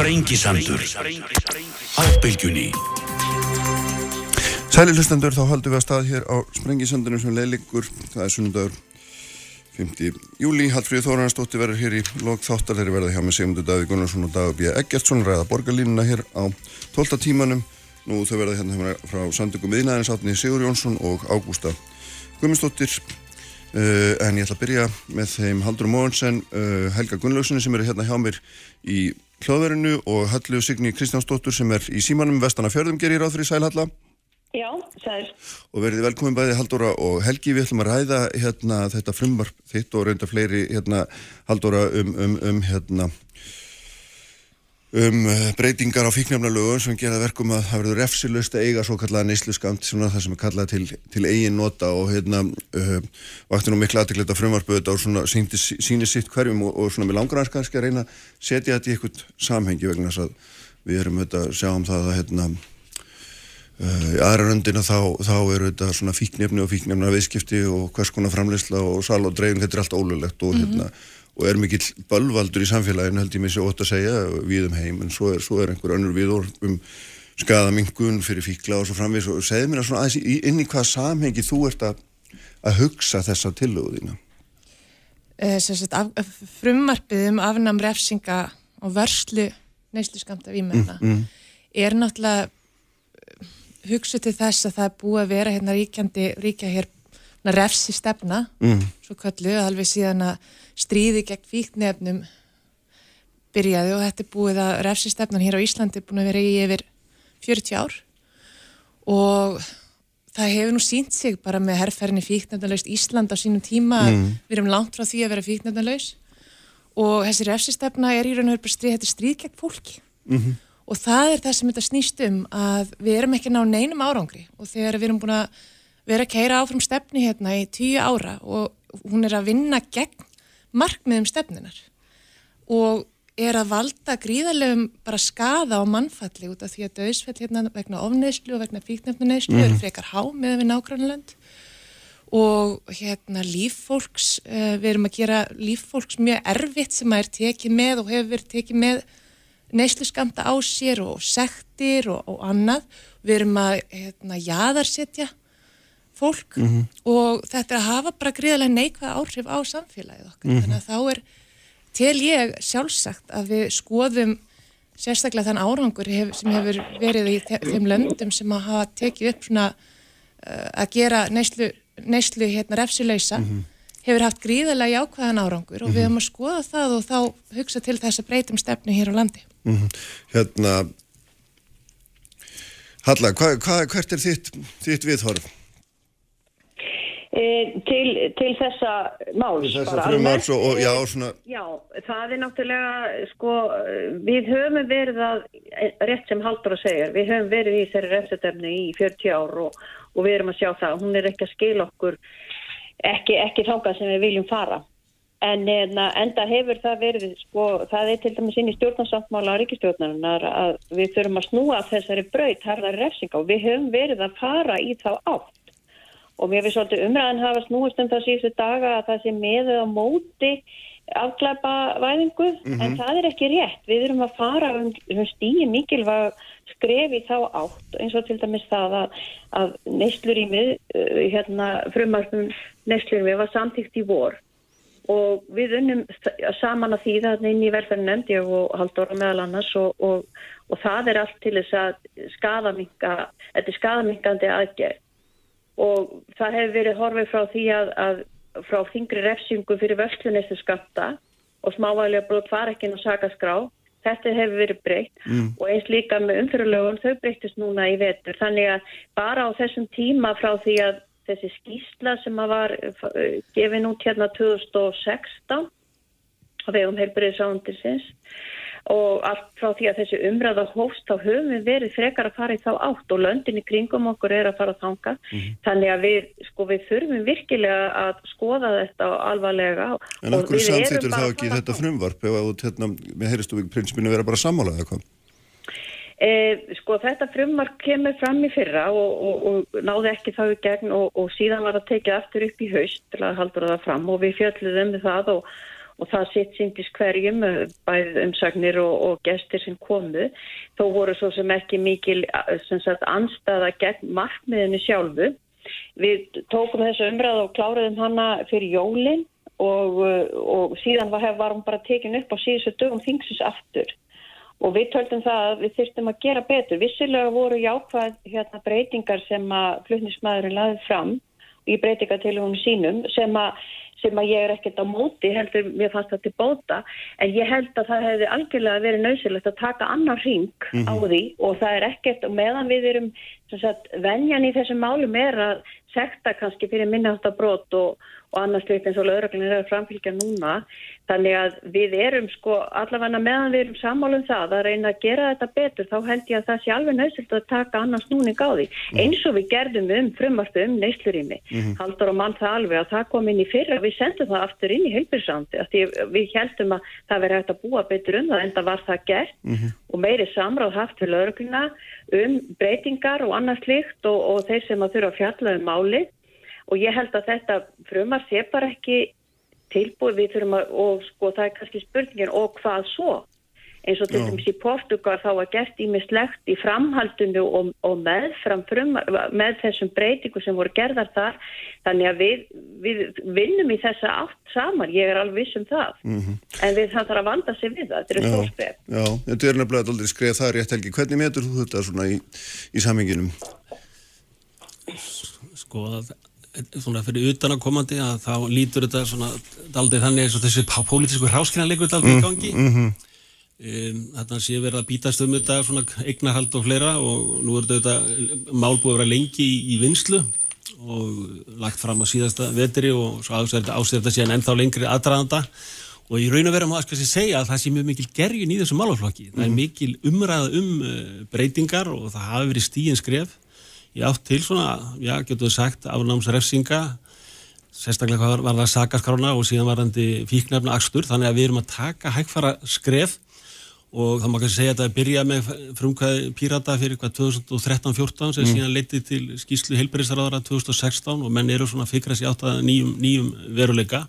Sprengisandur Á bylgjunni Sæli hlustendur, þá haldum við að stað hér á Sprengisandunum sem leiðlikur. Það er sunnundagur 5. júli. Hallfríð Þóranastóttir verður hér í lok þáttar þegar verða hjá með Sigmundur Davíð Gunnarsson og B. Eggertsson ræða borgarlínuna hér á 12. tímanum. Nú þau verða hérna frá Sandugum Viðnæðins átni Sigur Jónsson og Ágústa Guðmundsdóttir. Uh, en ég ætla að byrja með þeim Haldur Móhansen, uh, Helga Gunnlaugssoni sem eru hérna hjá mér í hljóðverinu og Hallu Signi Kristjánsdóttur sem er í símanum Vestana Fjörðum gerir ráð fyrir Sælhalla. Já, sæl. Og verðið velkomin bæði Haldóra og Helgi, við ætlum að ræða hérna þetta frumvarp þitt og reynda fleiri hérna Haldóra um, um, um hérna um breytingar á fíknefnalögun sem gera verkum að það verður refsilust að eiga svo kallaða neysluskamt svona það sem er kallað til, til eigin nota og hérna uh, vakti nú miklu aðteglita frumvarpu þetta og síni sitt hverjum og, og svona með langrans kannski að reyna að setja þetta í eitthvað samhengi vegna þess að við erum auðvitað að sjá um það að hérna Uh, í aðra röndina þá, þá eru þetta svona fíknefni og fíknefna viðskipti og hvers konar framleysla og sal og dreifing, þetta er allt ólulegt og, mm -hmm. hérna, og er mikill bölvaldur í samfélaginu held ég mér sér ótt að segja við um heim en svo er, svo er einhver önnur viðor um skadamingun fyrir fíkla og svo framvís og segð mér að inn í hvað samhengi þú ert að, að hugsa þessa tillöguðina uh, Frummarpið um afnam refsinga og vörslu neyslu skamta výmenna mm -hmm. er náttúrulega hugsa til þess að það er búið að vera hérna ríkjandi, ríkja hér refsi stefna, mm. svo kallu alveg síðan að stríði gegn fíknefnum byrjaði og þetta er búið að refsi stefnan hér á Íslandi er búin að vera í yfir 40 ár. Og það hefur nú sínt sig bara með herrferðinni fíknefnalaust Ísland á sínum tíma. Mm. við erum langt frá því að vera fíknefnalaus og þessi refsi stefna er í raun og verið bara stríð, þetta er stríð gegn fólki. Mm -hmm og það er það sem þetta snýst um að við erum ekki ná neinum árangri. Og þegar við erum búin að vera að keira áfram stefni hérna í tíu ára og hún er að vinna gegn markmiðum stefninar og er að valda gríðarlegum bara skada á mannfalli út af því að döðsfell hérna vegna ofneyslu og vegna fíknefnuneyslu mm. eru frekar há með við nágrannlönd og hérna líffólks, uh, við erum að gera líffólks mjög erfitt sem að er tekið með og hefur verið tekið með neyslu skamta á sér og sektir og, og annað. Við erum að hérna, jaðarsetja fólk mm -hmm. og þetta hafa bara gríðilega neikvæð áhrif á samfélagið okkar. Mm -hmm. Þannig að þá er til ég sjálfsagt að við skoðum sérstaklega þann árangur hef, sem hefur verið í þeim löndum sem að hafa tekið upp svona uh, að gera neyslu, neyslu hérna refsilöysa mm -hmm hefur haft gríðarlega jákvæðan árangur og við höfum að skoða það og þá hugsa til þess að breytum stefnu hér á landi. -hmm. Hérna, Halla, hva, hva, hvert er þitt, þitt viðhorf? E, til, til þessa máls. Til þessa frummáls og, og já, svona. Já, það er náttúrulega, sko, við höfum verið að, rétt sem Haldur að segja, við höfum verið í þessari refsetefni í 40 ár og, og við erum að sjá það, hún er ekki að skila okkur ekki, ekki þákað sem við viljum fara. En hérna, enda hefur það verið, sko, það er til dæmis inn í stjórnarsáttmála á ríkistjórnarinnar að við þurfum að snúa þessari braut harðari refsinga og við höfum verið að fara í þá átt. Og mér finnst svolítið umræðan hafa snúist um það síðustu daga að það sé meðið á móti afglæpa væðingu, mm -hmm. en það er ekki rétt. Við erum að fara um, um stíi mikilvæg skrefi þá átt eins og til dæmis það að, að neyslurímið, uh, hérna frumarfum neyslurímið var samtíkt í vor og við unnum saman að því það inn í velferðin ég og Halldóra meðal annars og, og, og það er allt til þess að skadaminga, þetta er skadamingandi aðgerð og það hefur verið horfið frá því að, að frá þingri refsingu fyrir vörslunestu skatta og smávægilega brot fara ekki inn á sakaskrá Þetta hefur verið breytt mm. og eins líka með umfyrulögun þau breyttist núna í vetur. Þannig að bara á þessum tíma frá því að þessi skýsla sem var eh, gefin út hérna 2016 á vegum heilbyrðisándisins og allt frá því að þessi umræða hóst þá höfum við verið frekar að fara í þá átt. Og löndinni kringum okkur er að fara að þanga mm -hmm. þannig að við, sko, við þurfum virkilega að skoða þetta alvarlega. En af hverju samþýttur þá ekki þetta frumvarp? Ef að hérna, með heiristu við prinsipinu vera bara sammálaðið eitthvað? Eh, sko þetta frumvarp kemur fram í fyrra og, og, og náði ekki þá í gegn og, og síðan var það tekið aftur upp í haust til að halda það fram. Og við fjöldluðum við það og og það sitt síndis hverjum, bæðið umsagnir og, og gestir sem komu, þó voru svo sem ekki mikil sem sagt, anstaða gegn markmiðinu sjálfu. Við tókum þessu umræð og kláruðum hana fyrir jólinn og, og síðan var, var hún bara tekin upp á síðustu dögum þingsins aftur. Og við töldum það að við þyrstum að gera betur. Vissilega voru jákvæð hérna, breytingar sem að flutnismæðurinn laðið fram í breytingatilunum sínum sem að sem að ég er ekkert á móti heldur mér fannst það til bóta en ég held að það hefði algjörlega verið nöysilegt að taka annar ring mm -hmm. á því og það er ekkert og meðan við erum sagt, venjan í þessum málum er að sekta kannski fyrir minnáttabrót og, og annars likt eins og lögreglunir eru framfylgja núna. Þannig að við erum sko allavega meðan við erum sammálum það að reyna að gera þetta betur þá held ég að það sé alveg nöysilt að taka annars núning á því. Mm eins og við gerðum um frumarstu um neyslurími mm haldur og mann það alveg að það kom inn í fyrra. Við sendum það aftur inn í heilbíðsandi við heldum að það veri hægt að búa betur um það en það var það gert. Mm og meiri samráð haft til lögregluna um breytingar og annars líkt og, og þeir sem að þurfa að fjalla um máli. Og ég held að þetta frumar sé bara ekki tilbúið. Við þurfum að og sko það er kannski spurningin og hvað svo? Eins og til dæmis í Portugal þá var gert ímislegt í framhaldinu og, og með, frum, með þessum breytingu sem voru gerðar þar. Þannig að við, við vinnum í þessa átt saman, ég er alveg viss um það. Mm -hmm. en við það þarf að vanda sig við það, þetta er stór skref. Já, þetta er nefnilega aldrei skref það rétt helgi, hvernig metur þú þetta svona í, í saminginum? Sko að svona fyrir utanakomandi að þá lítur þetta svona aldrei þannig eins og þessi pólitísku hráskynarleikur aldrei í gangi mm -hmm. Um, þetta sé verið að bítast um þetta svona eignarhald og fleira og nú er þetta mál búið að vera lengi í, í vinslu og lagt fram á síðasta vetri og svo ásverði þetta síðan ennþá lengri aðdraðanda og í raun og veru maður skal segja að það sé mjög mikil gerjun í þessum málaflokki. Mm. Það er mhm. mikil umræða um uh, breytingar og það hafi verið stíðin í átt til svona, já, getur við sagt, afnámsrefsinga sérstaklega var, var það sakaskrána og síðan var það fíknefna axtur, þannig að við erum að taka hægfara skref og þá má kannski segja að það byrja með frumkvæði Pírata fyrir hvað 2013-14 sem mm. síðan leiti til skýslu heilbæriðsraðara 2016 og menn eru svona fikra sér átt að nýjum, nýjum veruleika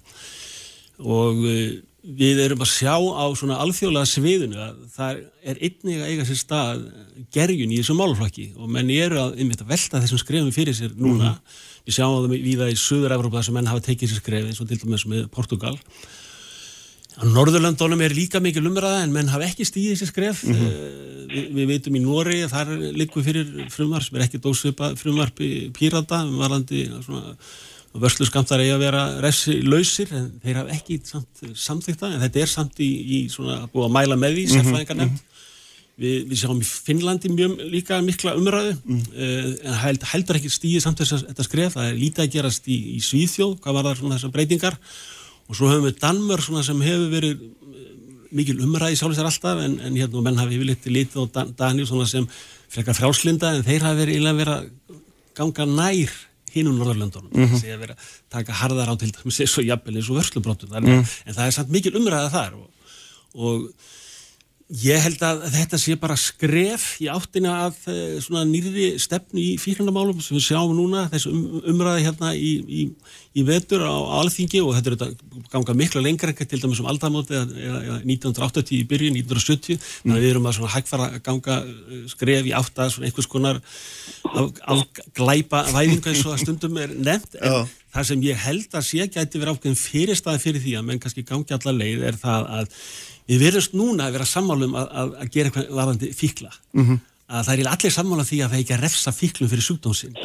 og uh, við erum að sjá á svona alþjóðlega sviðinu að það er einnig að eiga sér stað gerjun í þessum málflokki og menn eru að, að velta þessum skrefum fyrir sér núna mm. við sjáum það við það í Suður-Európa sem menn hafa tekið sér skref eins og til dæmis með Portugal Á Norðurlandónum er líka mikil umræða en menn hafa ekki stíðið sér skref. Mm -hmm. Vi, við veitum í Nóri að það er líku fyrir frumvarp sem er ekki dósvipa frumvarp í Pírata um varandi vörslu skamtar eigi að vera ressi lausir en þeir hafa ekki samt, samþykta en þetta er samt í, í svona búið að mæla með því mhm, sérfræðingar nefnd. Mm -hmm. við, við sjáum í Finnlandi mjög líka mikla umræðu mm -hmm. en held, heldur ekki stíðið samt þess að þetta skref. Það er lítið að gerast í, í Svíþjóð, hvað var það svona þessar breytingar og svo höfum við Danmör sem hefur verið eh, mikil umræði sjálfsvegar alltaf en, en hérna menn hafi yfirleitt litið og Dan Daniel sem frekar frjálslinda en þeir hafi verið að ganga nær hinn úr Norðurlöndunum mm -hmm. að vera taka harðar á til þess að svo jafnvel eins og vörslubrótum mm -hmm. en það er samt mikil umræða þar og, og Ég held að þetta sé bara skref í áttina að eh, svona nýri stefnu í fíklandamálum sem við sjáum núna, þessu um, umræði hérna í, í, í vetur á alþingi og þetta er ganga miklu lengra til dæmis um aldamóti eða 1980 í byrjun, 1970 mm. þannig að við erum að svona hægfara að ganga eh, skref í átta svona einhvers konar af, af glæpa væðinga eins og að stundum er nefnt en Já. það sem ég held að sé gæti verið ákveðin fyrirstaði fyrir því að menn kannski gangi alla leið er það að við verðumst núna að vera sammálum að, að, að gera eitthvað varðandi fíkla. Mm -hmm. að það er allir sammála því að það ekki að refsa fíklum fyrir sjúkdómsinn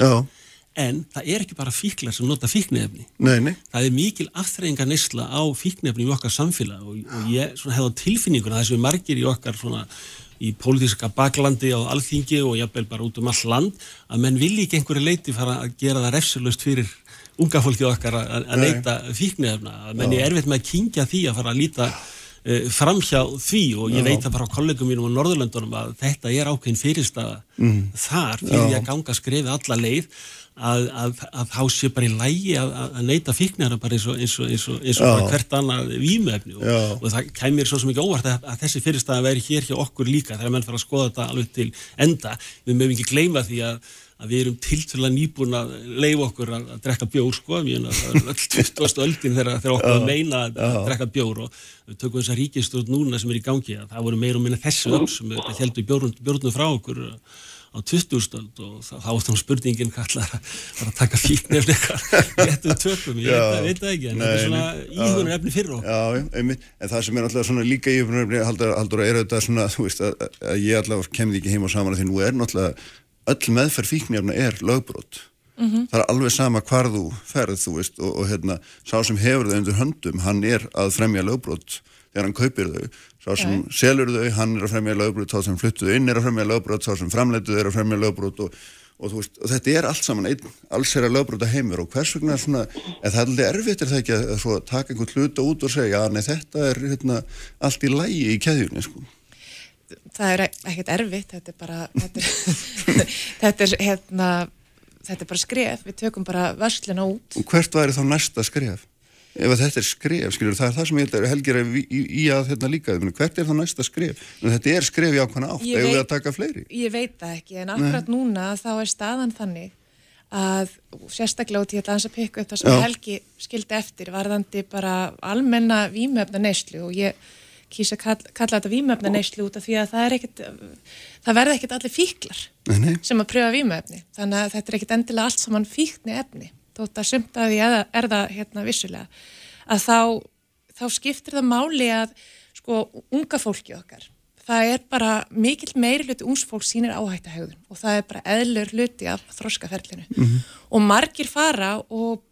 en það er ekki bara fíklar sem nota fíknefni nei, nei. það er mikil afþreyingar neysla á fíknefni í okkar samfélag og, og ég hefði á tilfinninguna þessu margir í okkar svona í pólitíska baklandi á alþingi og jafnvel bara út um all land að menn vilji ekki einhverju leiti fara að gera það refsulust fyrir unga fólki okkar að neyta fíknefna að menn er erfitt með að kingja því að fara að líta framhjá því og ég Já. veit að frá kollegum mínum á Norðurlöndunum að þetta er ákveðin fyrirstaða mm. þar fyrir Já. að ganga skrefi alla leið að, að, að þá sé bara í lægi að, að neyta fíknara bara eins og, eins og, eins og, eins og hvert annað výmöfni og, og það kemur svo mikið óvart að þessi fyrirstaða veri hér hjá okkur líka þegar menn fara að skoða þetta alveg til enda við mögum ekki gleyma því að að við erum tiltvöla nýbúin að leiða okkur að, að drekka bjór sko, mjög að það öll 20. öldin þegar, þegar okkur að meina að, að drekka bjór og við tökum þessa ríkistjórn núna sem er í gangi að það voru meira og minna þessu öll sem heldur bjórnum frá okkur á 2000 og þá er þá spurningin kallar að taka fíkn eftir eitthvað réttum tökum, ég já, veit það ekki en þetta er svona íhugunum efni fyrir okkur. Já, einmitt, en það sem er alltaf svona líka íhugunum efni haldur að er auðvitað svona þú veist að, að ég alltaf kemði ekki heim og saman að því nú er náttúrulega öll meðferð fíknefna er lögbrót mm -hmm. það er alveg sama hvar þú ferð þú veist og, og hérna sá sem hefur það undir höndum, hann er að fremja lögbrót þegar hann kaupir þau sá sem ja. selur þau, hann er að fremja lögbrot sá sem fluttuðu inn er að fremja lögbrot sá sem framleituðu er að fremja lögbrot og, og, veist, og þetta er allt saman einn alls er að lögbrota heimur og hvers vegna svona, það er alveg erfitt er það ekki að, að taka einhvern hluta út og segja að þetta er hérna, allt í lægi í keðjunni sko. Það er ekkert erfitt þetta er bara þetta er, þetta er, hérna, þetta er bara skref, við tökum bara vörsluna út Og hvert væri þá næsta skref? ef þetta er skref, skiljur, það er það sem ég held að helgir í, í, í að hérna líka, hvert er það næsta skref? En þetta er skref í ákvæmna átt, eða við að taka fleiri? Ég veit það ekki, en akkurat Nei. núna þá er staðan þannig að sérstaklega út í að dansa pikku upp það sem Já. Helgi skildi eftir varðandi bara almenna výmöfna neyslu og ég kýsa að kalla, kalla þetta výmöfna neyslu út af því að það er ekkit það verða ekkit allir fíklar nei, nei. sem að pröfa výmöfni þannig að þetta er ekkit endilega allt saman fíkni efni þótt að sumt að því að er það hérna vissulega, að þá, þá skiptir það máli að sko unga fólki okkar, það er bara mikill meiri hluti ungsfólk sínir áhætt að haugðun og það er bara eðlur hluti af þróskaferlinu mm -hmm. og margir fara og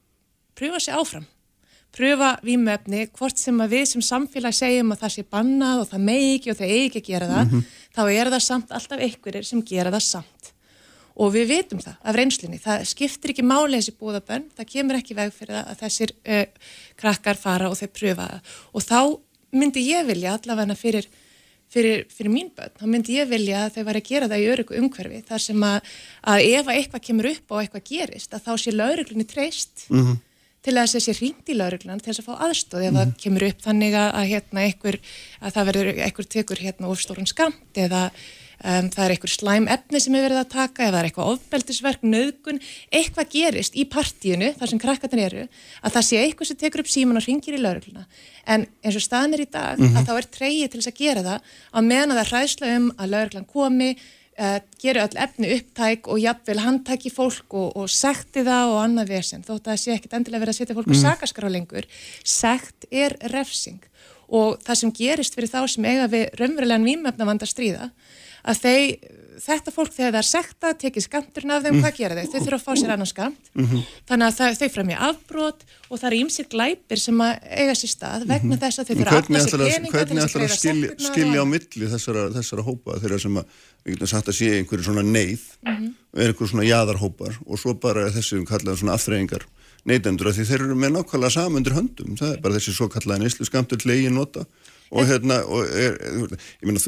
pröfa sér áfram, pröfa výmöfni, hvort sem að við sem samfélag segjum að það sé bannað og það megi ekki og það eigi ekki að gera það, mm -hmm. þá er það samt alltaf einhverjir sem gera það samt og við veitum það af reynslinni, það skiptir ekki máli þessi búðabönn, það kemur ekki veg fyrir það að þessir uh, krakkar fara og þeir pröfa það og þá myndi ég vilja allavega fyrir, fyrir, fyrir mín bönn, þá myndi ég vilja að þau var að gera það í öryggu umhverfi þar sem að, að ef eitthvað kemur upp og eitthvað gerist að þá sé lauruglunni treyst mm -hmm. Til að þessi ringt í lauruglan til þess að fá aðstóð ef mm -hmm. það kemur upp þannig að, að, hérna, einhver, að það verður einhver tekur hérna ofstórun skamt eða um, það er einhver slæm efni sem er verið að taka, ef það er eitthvað ofbeldisverk, nöðgun, eitthvað gerist í partíinu, þar sem krakkarnir eru, að það sé eitthvað sem tekur upp síman og ringir í laurugluna. En eins og staðin er í dag, mm -hmm. að þá er treyið til þess að gera það, að meðan það hræðsla um að lauruglan komi, uh, geru öll efni upptæk og jafnvel handtæki fólk og, og sekti það og annað vesen, þótt að það sé ekkit endilega verið að setja fólk mm á sakaskar á lengur. Sekt er refsing og það sem gerist fyrir þá sem eiga við raunverulegan výmöfna vanda stríða að þeir, þetta fólk þegar það er sekta, tekið skamturinn af þeim, mm. hvað gera þeir? Þau þurfa að fá sér annan skamt, mm -hmm. þannig að það, þau fremja afbrót og það er ímsir glæpir sem að eiga sér stað vegna mm -hmm. þess að þau þurfa að afla sér peninga Hvernig ætlar að skilja, skilja á milli þessara, þessara hópa þeirra sem að, við getum sagt að sé einhverju svona neyð -hmm. er einhverju svona jaðarhópar og svo bara þessi um kallaðum svona afþreyingar neytendur að því þeir eru með nákvæmlega samundur höndum, það er bara þessi svo kallaða neyslu skamtur legin nota og hérna, og er, ég meina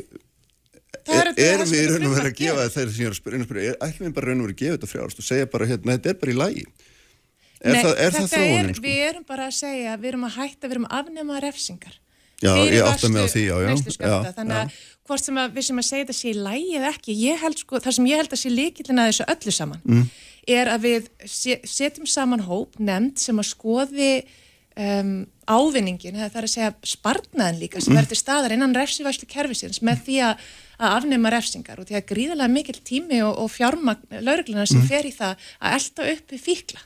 er, er við raun og verið að gefa þeir sem ég er að spyrja, er ætlum við bara raun og verið að gefa þetta frjálst og segja bara hérna, þetta er bara í lægi er Nei, það, er það þróunin? Sko? Við erum bara að segja, við erum að hætta, við erum að afnema refsingar Já, ég átta mig á því, já, já, Þannig að hvort sem að við sem að segja þetta sé í lægi eða ekki, ég held sko, það sem ég held að sé líkillin að þessu öllu saman mm. er að við setjum saman hóp nefnd sem að skoði um, ávinningin, það er að segja spartnaðin líka sem verður staðar innan refsivæslu kervisins með því að afnema refsingar og því að gríðarlega mikil tími og, og fjármagn lauruglunar sem mm. fer í það að elda upp við fíkla.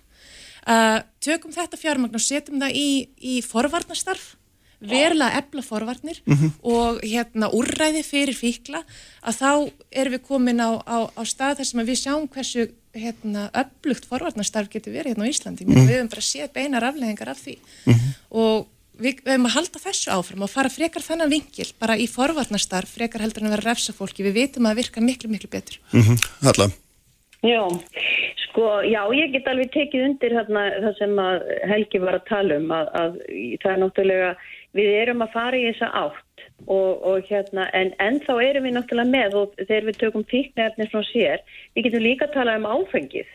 Uh, tökum þetta fjármagn og setjum það í, í forvarnastarf, verulega ebla forvarnir mm -hmm. og hérna úrræði fyrir fíkla að þá erum við komin á, á, á stað þar sem við sjáum hversu hérna, öflugt forvarnastarf getur verið hérna á Íslandi. Mm -hmm. Við hefum bara séð beinar afleggingar af því -hmm. og við hefum að halda þessu áfram og fara frekar þannan vingil bara í forvarnastarf, frekar heldur en að vera refsa fólki, við vitum að það virka miklu, miklu betur. Mm -hmm. Halla? Já, sko, já, ég get alveg tekið undir þarna það sem Helgi var að tala um að, að það er náttúrulega, við erum að fara í þessa átt og, og hérna, en, en þá erum við náttúrulega með og þegar við tökum fíknefnir frá sér, við getum líka að tala um áfengið.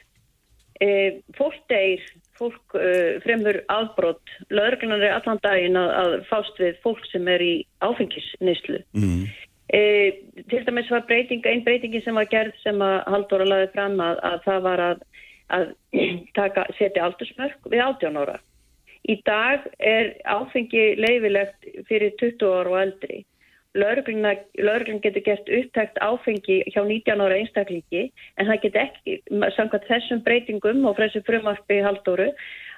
E, fólk deyr fólk uh, fremur aðbrott lögurglunar er allan daginn að, að fást við fólk sem er í áfengisnislu mm. E, til dæmis var breyting, einn breytingi sem var gerð sem að Halldóra laði fram að, að það var að, að taka, setja aldursmörk við 18 ára. Í dag er áfengi leifilegt fyrir 20 ára og eldri. Lörglun getur gert upptækt áfengi hjá 19 ára einstaklingi en það getur ekki, samkvæmt þessum breytingum og þessu frumarfi Halldóru,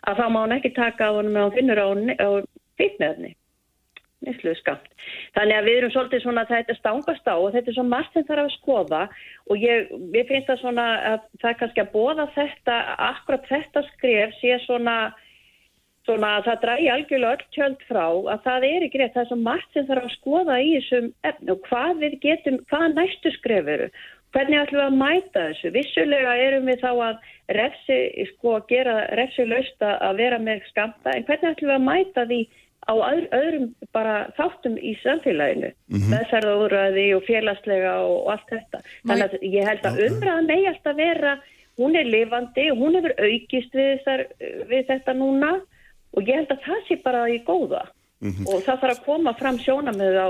að þá má hann ekki taka á hann með hann finnur á, á skamt. Þannig að við erum svolítið svona að þetta stangast á og þetta er svo margt sem þarf að skoða og ég, ég finnst það svona að það kannski að bóða þetta, akkurat þetta skref sé svona, svona að það drægi algjörlega öll tjöld frá að það er ekki rétt, það er svo margt sem þarf að skoða í þessum efni og hvað við getum, hvað næstu skref eru, hvernig ætlum við að mæta þessu, vissulega erum við þá að refsi, sko, gera refsi lausta að vera með skamta en hvernig ætlum við að mæta því á öðrum bara þáttum í samfélaginu? Mm -hmm. meðferðaúræði og félagslega og, og allt þetta. Þannig að ég held að umræðan megi alltaf vera hún er lifandi hún hefur aukist við, þar, við þetta núna og ég held að það sé bara í góða mm -hmm. og það þarf að koma fram sjónamöðu á,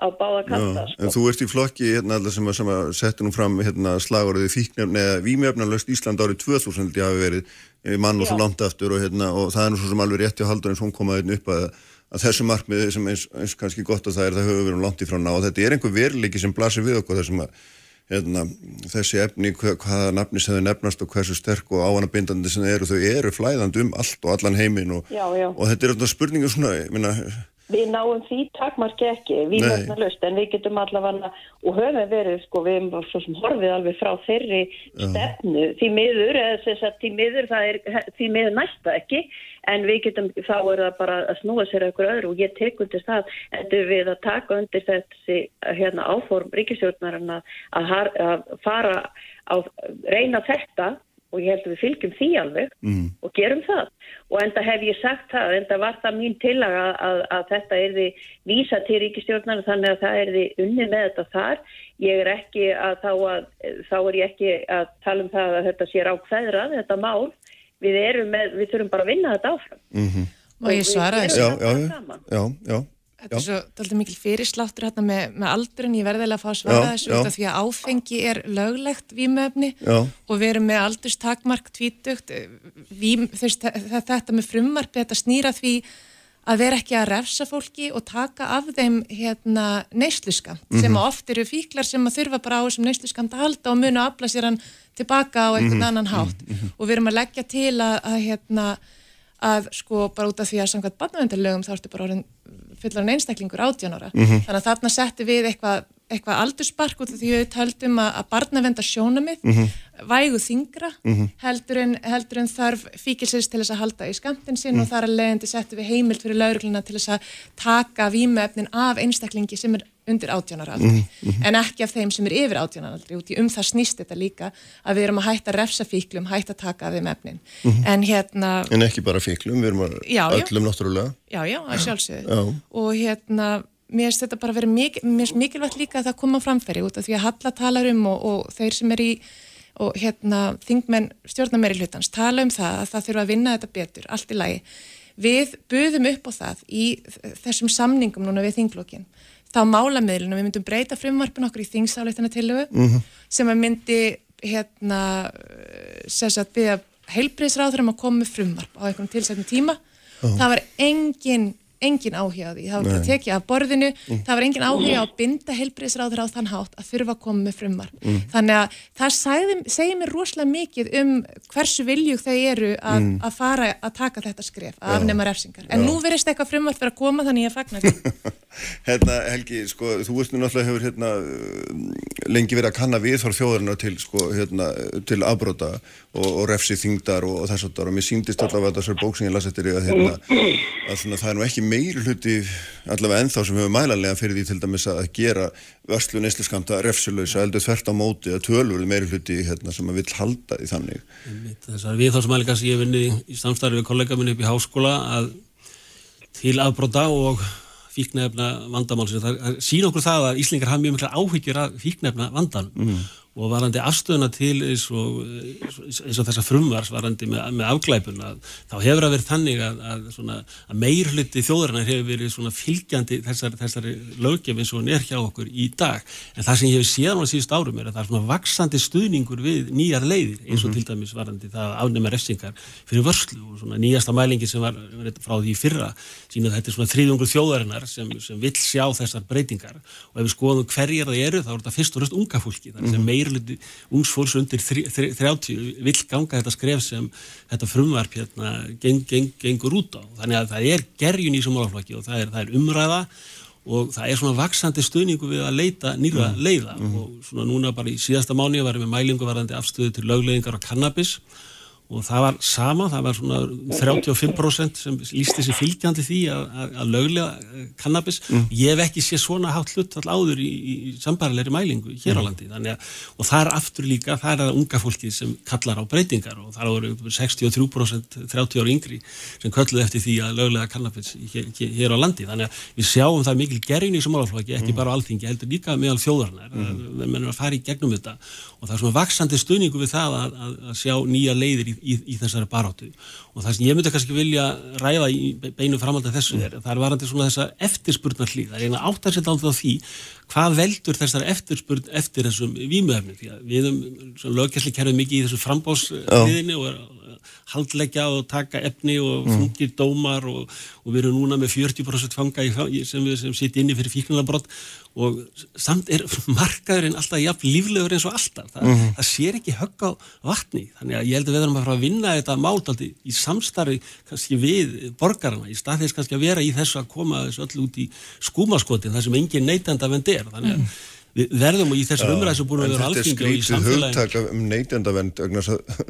á báða kanta sko. En þú ert í flokki hérna sem sem að setja nú fram hérna, slagurðið fíknefn eða výmjöfnalöst Ísland árið 2000 hafi verið eh, mann og svo langt aftur og, hérna, og það er nú svo sem alveg rétti að haldur eins hún komaði hérna upp að að þessu markmiði sem eins, eins kannski gott að það er það höfum við um langt í frá ná og þetta er einhver veruleiki sem blasir við okkur þessum að hérna, þessi efni, hvað, hvaða nafni sem þau nefnast og hversu sterk og áanabindandi sem þau eru, þau eru flæðand um allt og allan heimin og, og þetta er alltaf spurningu svona, ég minna Við náum því takmarki ekki, við höfum það löst en við getum allavega og höfum verið sko við hefum svo sem horfið alveg frá þeirri stefnu. Því miður, eða þess að því miður það er því miður næsta ekki en við getum, þá er það bara að snúa sér eitthvað öðru og ég tek undir það. Endur við að taka undir þessi hérna áform ríkisjórnarinn að, að fara að reyna þetta og ég held að við fylgjum því alveg mm. og gerum það. Og enda hef ég sagt það, enda var það mín tillaga að, að, að þetta er því vísa til ríkistjórnar þannig að það er því unni með þetta þar. Ég er ekki að þá, að þá er ég ekki að tala um það að þetta sé rákveðrað, þetta mál við erum með, við þurfum bara að vinna þetta áfram. Mm -hmm. og ég svara þessu? já, já, já, já Þetta er svo alltaf mikil fyrirsláttur hérna með, með aldurinn, ég verði alveg að fá að svara já, þessu já. því að áfengi er löglegt výmöfni og við erum með aldurstakmark tvítugt. Vím, þess, þetta með frumarpi, þetta snýra því að vera ekki að refsa fólki og taka af þeim hérna, neysluskam mm -hmm. sem oft eru fíklar sem að þurfa bara á þessum neysluskam að halda og munu að afla sér hann tilbaka á einhvern mm -hmm. annan hátt mm -hmm. og við erum að leggja til að, að hérna að sko bara út af því að samkvæmt barnavendarlegum þá ertu bara orðin fullar en einstaklingur átjánara mm -hmm. þannig að þarna settu við eitthvað eitthva aldurspark út af því við töldum að, að barnavenda sjónamið mm -hmm. vægu þingra mm -hmm. heldur, en, heldur en þarf fíkilsins til þess að halda í skamtin sinn og mhm. þar að leiðandi settu við heimilt fyrir laurugluna til þess að taka výmöfnin af einstaklingi sem er undir átjónaraldri mm -hmm. en ekki af þeim sem er yfir átjónaraldri og um það snýst þetta líka að við erum að hætta refsa fíklum, hætta taka af þeim efnin mm -hmm. en hérna En ekki bara fíklum, við erum að já, öllum já. náttúrulega Já, já, að sjálfsögðu og hérna, mér finnst þetta bara verið mikil, mikilvægt líka að það koma framfæri út af því að Halla talar um og, og þeir sem er í og hérna þingmenn stjórnarmeri hlutans tala um það að það þurfa að vinna þetta betur, allt í lagi Við buðum upp á það í þessum samningum núna við þinglokkin þá málamiðlunum, við myndum breyta frumvarpin okkur í þingsáleitana tilögu mm -hmm. sem að myndi hérna sérsagt við að heilbriðsráður um að koma með frumvarp á einhvern tilsettum tíma oh. það var engin engin áhuga á því, það var bara tekið af borðinu mm. það var engin áhuga á að binda heilbriðsráður á þann hátt að þurfa að koma með frumvar mm. þannig að það segði, segir mér rosalega mikið um hversu viljug þau eru að, mm. að fara að taka þetta skref, að afnema refsingar en Já. nú verist eitthvað frumvar fyrir að koma þannig að ég fagnar því Hérna Helgi, sko, þú veist nú náttúrulega hefur hérna, lengi verið að kanna viðþór þjóðarinn til, sko, hérna, til afbróta og, og refsi þingdar og, og þess að það og mér síndist allavega að þessar bók sem ég las eftir að, hérna, að svona, það er nú ekki meiri hluti allavega ennþá sem hefur mælanlega fyrir því til dæmis að gera vörslu neysliskamta refsulösa eldur þvert á móti að tölur meiri hluti hérna, sem að vill halda því þannig. Þessar viðþórsmælingar sem ég vinni í samstarfi við kollega minni upp í háskóla að til afbróta og fíknefna vandamál sín okkur það að Íslingar hafa mjög mikla áhyggjur af fíknefna vandan mm. Og varandi afstöðuna til eins og, eins og þessa frumvars varandi með, með afglæpuna þá hefur það verið þannig að, að, svona, að meir hluti þjóðarinnar hefur verið svona fylgjandi þessar, þessari löggjaf eins og hún er hjá okkur í dag. En það sem ég hef séð á síðust árum er að það er svona vaksandi stuðningur við nýjar leiðir eins og mm -hmm. til dæmis varandi það afnema refsingar fyrir vörslu og svona nýjasta mælingi sem var frá því fyrra sína þetta er svona þrýðungur þjóðarinnar sem, sem vill sjá þessar breytingar. Og ef við skoðum hverjir það eru þá er þetta fyrst og meirluti ungsfólks undir 30 vill ganga þetta skref sem þetta frumvarp hérna geng, geng, gengur út á. Þannig að það er gerjun í þessum málaflokki og það er, það er umræða og það er svona vaksandi stuðningu við að leita nýra mm. leiða mm. og svona núna bara í síðasta mánu varum við mælingu varandi afstöðu til lögleðingar á kannabis og það var sama, það var svona 35% sem lísti sér fylgjandi því að, að, að löglega eh, kannabis. Mm. Ég hef ekki séð svona hátt hlutt all áður í, í sambarleiri mælingu hér á mm. landi. Að, og það er aftur líka, það er að unga fólki sem kallar á breytingar og það eru 63% 30 ára yngri sem kalluði eftir því að löglega kannabis hér, hér á landi. Þannig að við sjáum það mikil gerðin í þessu málaflokki, ekki mm. bara á alþingi, heldur líka meðal þjóðarnar. Mm. Við mennum að fara í gegnum þetta og það er svona vaksandi stuðningu við það að sjá nýja leiðir í í, í þessari baráttu. Og það sem ég myndi kannski vilja ræða í beinu framhald af þessu er það er varandi svona þessa eftirspurnar hlýð það er eina átt að setja aldrei á því hvað veldur þessari eftirspurn eftir þessum vímuefni því að við um löggjastli kerfum mikið í þessu frambásliðinu og haldleggja og taka efni og mm. fungir dómar og, og við erum núna með 40% fanga í, sem, sem sitt inni fyrir fíknulabrott og samt er markaðurinn alltaf jafn líflegur eins og alltaf. Þa, mm -hmm. það sér ekki högg á vatni. Þannig að ég held að við erum að fara að vinna þetta máltaldi í samstarfi kannski við borgarna í stað þess kannski að vera í þessu að koma þessu öll út í skúmaskotin þar sem engin neytanda vend er. Þannig að mm -hmm við verðum og í þessar umræðs og búin að vera alþingi og í samfélagin Þetta er skrítið hugtak um neytendavend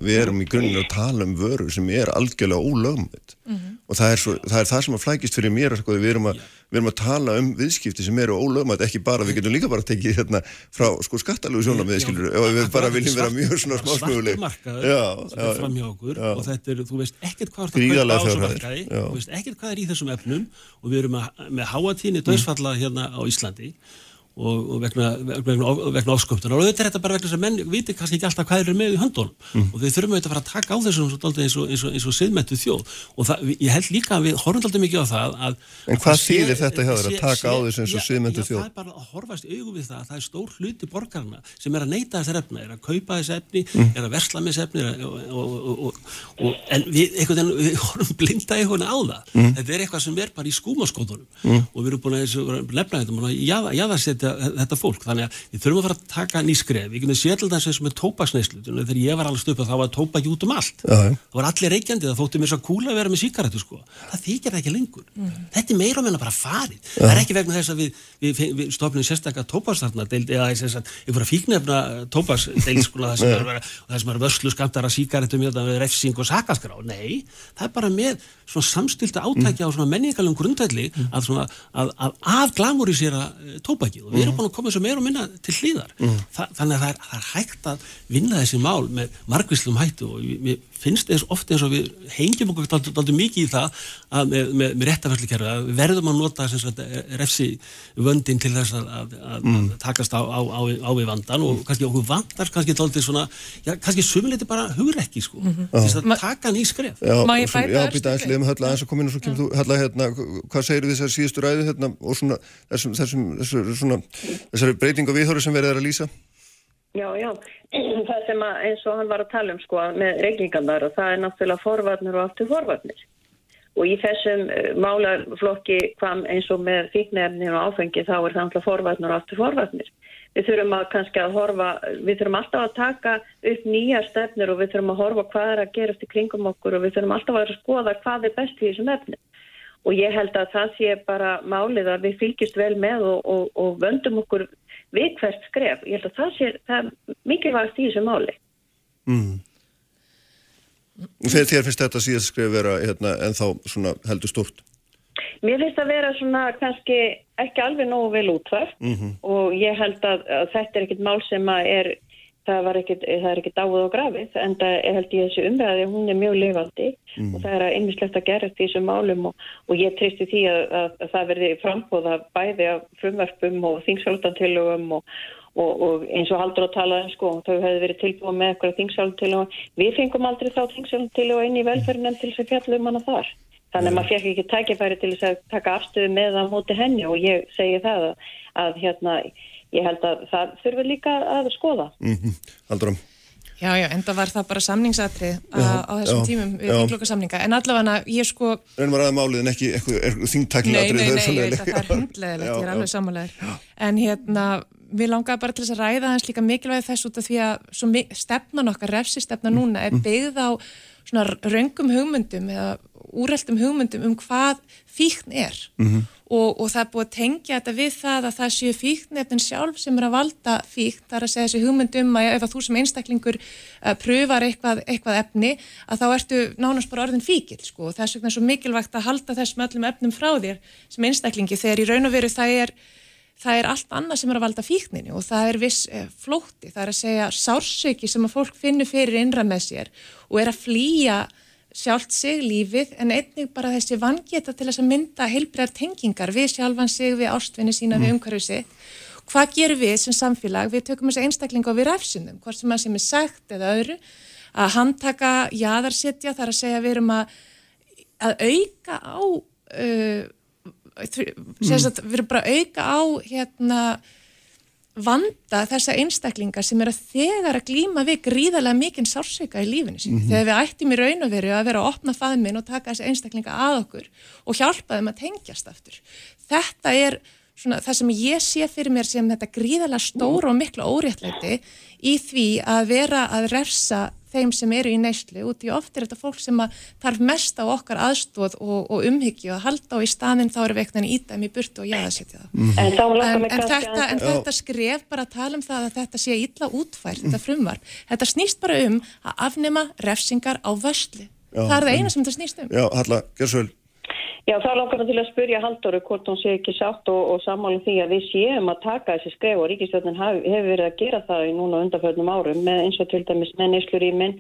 við erum í grunninn að tala um vöru sem er algjörlega ólögmynd mm -hmm. og það er, svo, það er það sem að flækist fyrir mér sko, við, erum að, við erum að tala um viðskipti sem eru ólögmynd, ekki bara, við getum líka bara að tekið hérna frá sko skattalegu sjónamið og við bara viljum vera mjög svona smásmöguleg. og þetta er, þú veist ekkert hvað er þú veist ekkert hvað er í þessum efnum og við erum með háatíni döðsfalla hérna á Íslandi og, og vegna, vegna, vegna ofsköptunar og auðvitað er þetta bara vegna þess að menn viti kannski ekki alltaf hvað er með í höndunum mm. og við þurfum auðvitað að fara að taka á þessum eins og, eins og, eins og siðmættu þjóð og það, ég held líka að við horfum alltaf mikið á það að, En hvað þýðir þetta hjá þér að taka á þessu eins og siðmættu þjóð? Það er bara að horfast augum við það að það er stór hluti borgarna sem er að neyta þessar efna, er að kaupa þessi efni mm. er að versla með þessi efni en við, veginn, við horfum blinda einhvern á það mm. Þetta er sem er og að fólk. Þannig að við þurfum að fara að taka nýskref við getum séð alltaf þess með tópaksneislu þegar ég var alveg stöpuð þá var tópaki út um allt. Já. það var allir reykjandi, það þótti mér svo kúla að vera með síkaretu sko, það þykir það ekki lengur. Mm. þetta er meira og meina bara farið. Já. það er ekki vegna þess að við, við, við stofnum sérstaklega tópakstarna eða einhverja fíknefna tópaksdeil sko, það sem er vörslu skamtara síkaretu með refsing og sakaskrá. Nei, það er bara með svona samstilta átækja mm. á svona menningalum grundvelli og við erum búin að koma þessu meir og minna til hlýðar mm. Þa, þannig að það er, það er hægt að vinna þessi mál með margvíslum hættu og við finnst eins ofte eins og við hengjum okkur alltaf mikið í það að með, með, með réttafærsleikerfi að við verðum að nota sagt, refsi vöndin til þess að, að, að mm. takast á, á, á, á við vandan og kannski okkur vandar kannski alltaf svona, já kannski sumuleiti bara hugrekki sko, mm -hmm. þess að taka ný skref Já, Má ég bæta það? Já, býta aðeins liðum höll aðeins að koma inn og svo kemur þú höll að hérna, hvað segir þessar síðustu ræðu hérna og svona þessum, þessum, þessum svona, þessari breytingu viðhóru sem verður að lýsa? Já, já, það sem að, eins og hann var að tala um sko með reykingarnar og það er náttúrulega forvarnir og aftur forvarnir. Og í þessum uh, málaflokki eins og með fíknefni og áfengi þá er það náttúrulega forvarnir og aftur forvarnir. Við þurfum að kannski að horfa, við þurfum alltaf að taka upp nýja stefnir og við þurfum að horfa hvað er að gerast í kringum okkur og við þurfum alltaf að skoða hvað er best í þessum efni og ég held að það sé bara málið að við fylgjast vel með og, og, og vöndum okkur við hvert skref. Ég held að það sé það mikilvægast í þessu máli. Mm. Þegar þér finnst þetta síðast skref vera hérna, en þá heldur stort? Mér finnst að vera svona kannski ekki alveg nógu vel útvært mm -hmm. og ég held að, að þetta er ekkit mál sem að er það, ekkit, það er ekki dáið á grafið en það er held ég þessu umræði hún er mjög lifandi mm. og það er einmislegt að gera þessum málum og, og ég tristi því að, að, að það verði frambóða bæði af frumverfum og þingsvöldantilugum og, og, og eins og haldur að tala um sko, þau hefðu verið tilbúið með eitthvað þingsálum til og við fengum aldrei þá þingsálum til og inn í velferðin til þess að fjalla um hana þar. Þannig að maður fekk ekki tækifæri til þess að taka afstöðu með það móti henni og ég segi það að, að hérna, ég held að það þurfur líka að skoða. Mm -hmm. Haldur um. Já, já, enda var það bara samningsatrið á þessum já, tímum við þinglokasamninga, en allavega ég sko... En var aðeins málið en ekki þingtaklingatrið? Nei, nei, nei, ég veit að það er hundlegilegt, ég er alveg samanlegar. En hérna, við langaðum bara til þess að ræða þess líka mikilvæg þess út af því að stefnan okkar, refsistefna núna, er mm. byggð á svona raungum hugmyndum eða úrreldum hugmyndum um hvað fíkn er mm -hmm. Og, og það er búið að tengja þetta við það að það séu fíknefnin sjálf sem er að valda fíkn, það er að segja þessi hugmyndum að ef að þú sem einstaklingur uh, pröfar eitthvað, eitthvað efni að þá ertu nánast bara orðin fíkil sko. Og þess vegna er svo mikilvægt að halda þessum öllum efnum frá þér sem einstaklingi þegar í raun og veru það er það er allt annað sem er að valda fíkninu og það er viss eh, flótti, það er að segja sársöki sem að fólk finnur fyrir innra með sér og er að flýja sjálft sig lífið en einnig bara þessi vangeta til þess að mynda heilbregar tengingar við sjálfan sig, við ástvinni sína, mm. við umhverfið sitt. Hvað gerum við sem samfélag? Við tökum þessi einstaklinga og við ræfsundum, hvort sem að sem er sagt eða öðru, að handtaka jæðarsetja þar að segja við erum að, að auka á, uh, mm. við erum bara að auka á hérna vanda þessa einstaklingar sem er að þegar að glýma við gríðarlega mikinn sársöka í lífinu sín. Mm -hmm. Þegar við ættum í raun og veru að vera að opna faðminn og taka þessi einstaklinga að okkur og hjálpa þeim að tengjast aftur. Þetta er svona það sem ég sé fyrir mér sem þetta gríðarlega stóru og miklu óréttleiti í því að vera að refsa þeim sem eru í neyslu út í oft er þetta fólk sem þarf mest á okkar aðstóð og, og umhyggju að halda og í staðinn þá eru veiktan í dæmi burtu og jáðasetja það. Mm. En, en, en, þetta, en þetta skref bara að tala um það að þetta sé illa útfært, þetta frumvar. Þetta snýst bara um að afnema refsingar á vörsli. Já, það er það eina sem þetta snýst um. Já, Halla, gerð svo vel. Já, þá langar það til að spurja Halldóru hvort hún sé ekki sátt og, og sammálum því að við séum að taka þessi skref og Ríkistjóðin hefur verið að gera það í núna undanfjöldnum árum með eins og til dæmis með neysluríminn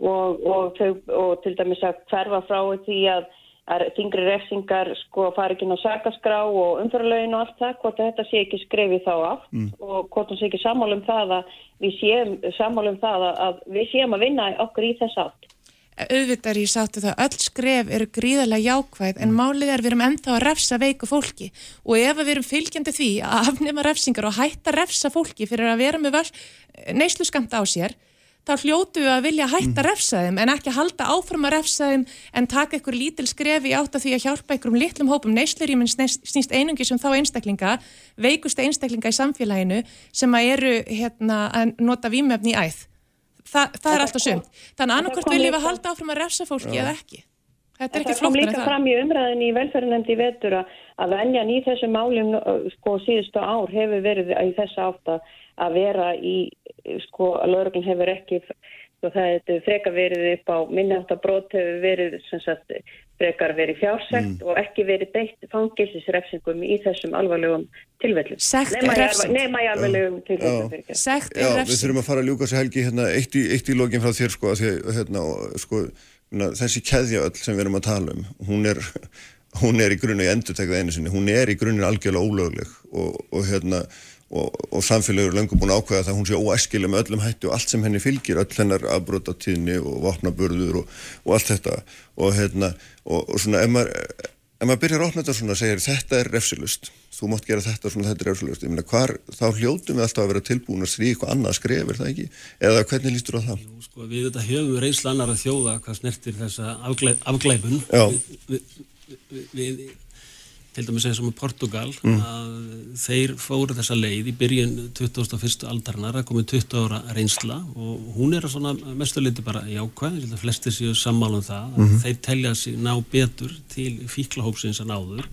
og, og, og til dæmis að hverfa frá því að, að þingri refsingar sko fari ekki ná sakaskrá og umfæralögin og allt það, hvort þetta sé ekki skrefið þá aft mm. og hvort hún sé ekki sammálum það að við séum sammálum það að við séum að vinna okkur í þess aft auðvitað er ég sáttu það öll skref eru gríðarlega jákvæð en málið er við erum ennþá að refsa veiku fólki. Og ef við erum fylgjandi því að afnema refsingar og hætta refsa fólki fyrir að vera með neyslu skamta á sér þá hljótu við að vilja hætta refsa þeim en ekki halda áfram að refsa þeim en taka ykkur lítil skrefi átt að því að hjálpa ykkur um litlum hópum. Neysluríminn snýst einungi sem þá einstaklinga veikustu einstaklinga í samfélaginu sem að eru hérna, að nota výmöfni í æð Þa, það er alltaf sumt. Þannig að annarkort viljum við halda áfram að refsa fólki eða ekki. Þetta er ekki flóknar en það. Það kom líka fram í umræðinni í velferðinemndi vetur að venjan í þessu málum sko síðustu ár hefur verið í þessa átt að vera í sko að lögurinn hefur ekki og það hefur freka verið upp á minnjáttabrót hefur verið sagt, frekar verið fjársegt mm. og ekki verið beitt fangilsisrefsingum í þessum alvarlegum tilvellum. Sekt er refsing. Nefna í alvarlegum tilvellum. Sekt er refsing. Já, við þurfum að fara að ljúka sér helgi hérna, eitt í, í lógin frá þér sko, því, hérna, sko þessi keðja öll sem við erum að tala um hún er, hún er í grunni, ég endur tekða einu sinni, hún er í grunni algjörlega ólögleg og, og hérna og, og samfélagur lengur búin að ákvæða það hún sé óæskileg með öllum hættu og allt sem henni fylgir öll hennar afbrotatíðni og vopnaburður og, og allt þetta. Og hérna og, og svona ef maður, ef maður byrjar að opna þetta svona og segir þetta er refsilust þú mátt gera þetta svona þetta er refsilust ég meina hvar þá hljótu við alltaf að vera tilbúin að stríða eitthvað annað skref er það ekki? Eða hvernig lístur á það? Jú, sko, við þetta höfum reynsla annar að þjóða hvað snertir þessa við, við til dæmis eins og með Portugal mm. að þeir fóru þessa leið í byrjun 2001. aldarinnar að komið 20 ára reynsla og hún er svona mestuleiti bara jákvæð flestir séu sammálan um það mm -hmm. þeir telja sig ná betur til fíklahópsins að náður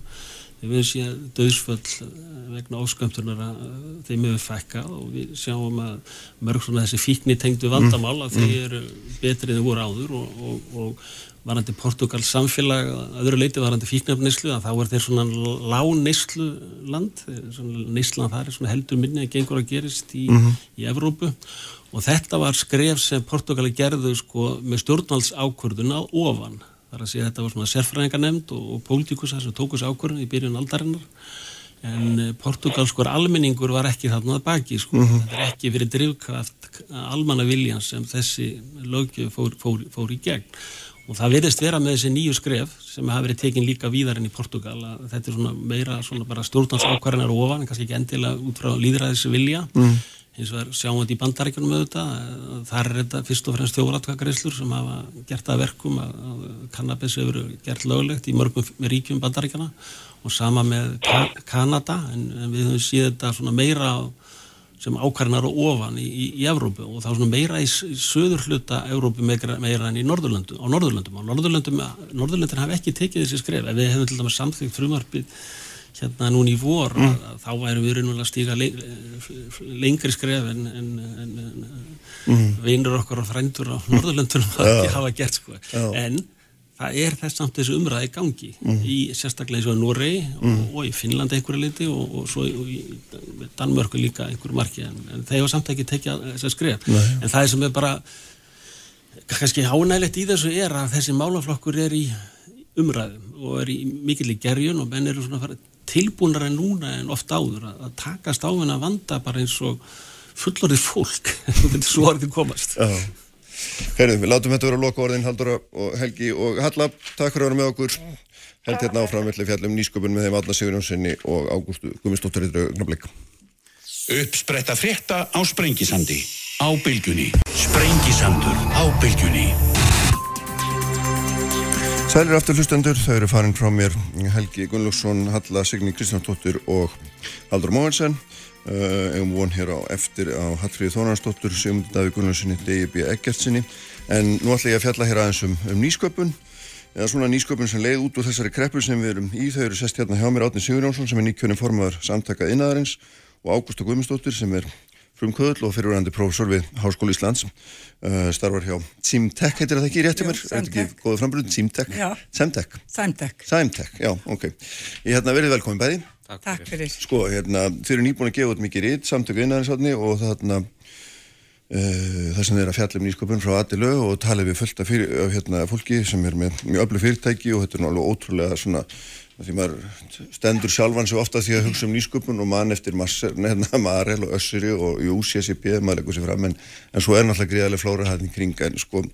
við ég að döðsföll vegna óskömmtunar að þeim hefur fekka og við sjáum að mörg svona þessi fíkni tengdu vandamál að þeir eru betrið en voru áður og, og, og varandi Portugal samfélag að öðru leiti varandi fíknafnislu að þá er þeir svona lágnislu land nislan það er svona heldur minni að gengur að gerist í, mm -hmm. í Evrópu og þetta var skref sem Portugali gerðu sko með stjórnvaldsákvörðun á ofan þar að sé þetta var svona sérfræðingarnemnd og, og pólitíkusar sem tókus ákvörðun í byrjun aldarinnar en eh, portugalskur almenningur var ekki þarna baki sko. Mhm. þetta er ekki fyrir drivkraft almanna viljan sem þessi lögjöf fór, fór, fór í gegn og það verðist vera með þessi nýju skref sem hafa verið tekin líka víðar enn í Portugal að þetta er svona meira svona bara stjórnansákvarðinar ofan en kannski ekki endilega út frá líðræðis vilja mm. eins og sjáum við þetta í bandarækjunum auðvitað þar er þetta fyrst og fremst þjóratkakareislur sem hafa gert það verkum að, að kannabis hefur gert löglegt í mörgum ríkjum bandarækjana og sama með Kanada en, en við höfum síðan þetta svona meira á sem ákvarðinar og ofan í, í, í Evrópu og þá svona meira í, í söður hluta Evrópu meira, meira enn í Norðurlöndum á Norðurlöndum og Norðurlöndum Norðurlöndin hafi ekki tekið þessi skref ef við hefum til dæmis samþygt frumarpið hérna núni í vor mm. að, að þá væri við raunverulega að stíga le, lengri skref en, en, en, en mm. vinur okkar og frændur á Norðurlöndunum hafa, hafa gert sko en það er þess samt þessu umræði gangi mm. í sérstaklega eins og Noregi mm. og, og í Finnland einhverju liti og, og svo í Danmörku líka einhverju marki en, en þeir hafa samt ekki tekið þess að skrif Nei. en það sem er bara kannski hánægilegt í þessu er að þessi málaflokkur er í umræðum og er í mikill í gerjun og menn eru svona tilbúinar en núna en oft áður að, að takast á henn að vanda bara eins og fullorðið fólk svo er þetta komast Já Herðum, við látum þetta vera að loka orðin Haldura og Helgi og Halla. Takk fyrir að vera með okkur. Held hérna áfram villi fjallum nýsköpun með þeim Alla Sigurjónssoni og Ágústu draugnablik Uppspretta frétta á Sprengisandi á bylgjunni. Sprengisandur á bylgjunni. Sælir aftur hlustendur, þau eru farin frá mér Helgi Gunnlúksson, Halla Signi Kristjánsdóttir og Haldur Móhensen Eigum von hér á eftir á Hallfríði Þónarsdóttur, Sigmund Daví Gunnarssoni D.I.B. Eggertsinni en nú ætla ég að fjalla hér aðeins um, um nýsköpun eða svona nýsköpun sem leið út úr þessari kreppu sem við erum í, þau eru sest hérna hjá mér Átni Sigurjónsson sem er nýkjörnum formadur samtakað innadarins og Ágústa Guðmundsdóttir sem er frumkvöðl og fyrirverandi prófessor við Háskóli Íslands. Uh, starfar hjá Simtek, heitir það ekki rétt hjá mér? Góða frambrönd? Simtek? Semtek Semtek, já, ok. Ég hérna verið velkomin bæði Takk, Takk fyrir. Sko, hérna, þeir eru nýbúin að gefa út mikið rít, samtöku innæðinsátni og þarna uh, það sem er að fjalla um nýsköpun frá Adilu og tala við fullt af, fyrir, hérna, fólki sem er með mjög öllu fyrirtæki og þetta er náttúrulega ótrúlega svona því maður stendur sjálfan svo ofta því að hugsa um nýsköpun og mann eftir hérna, Marel og Össuri og Jú, CSIP, maður leggur sér fram en, en svo er náttúrulega gríðarlega flóra hæðin kring en sko,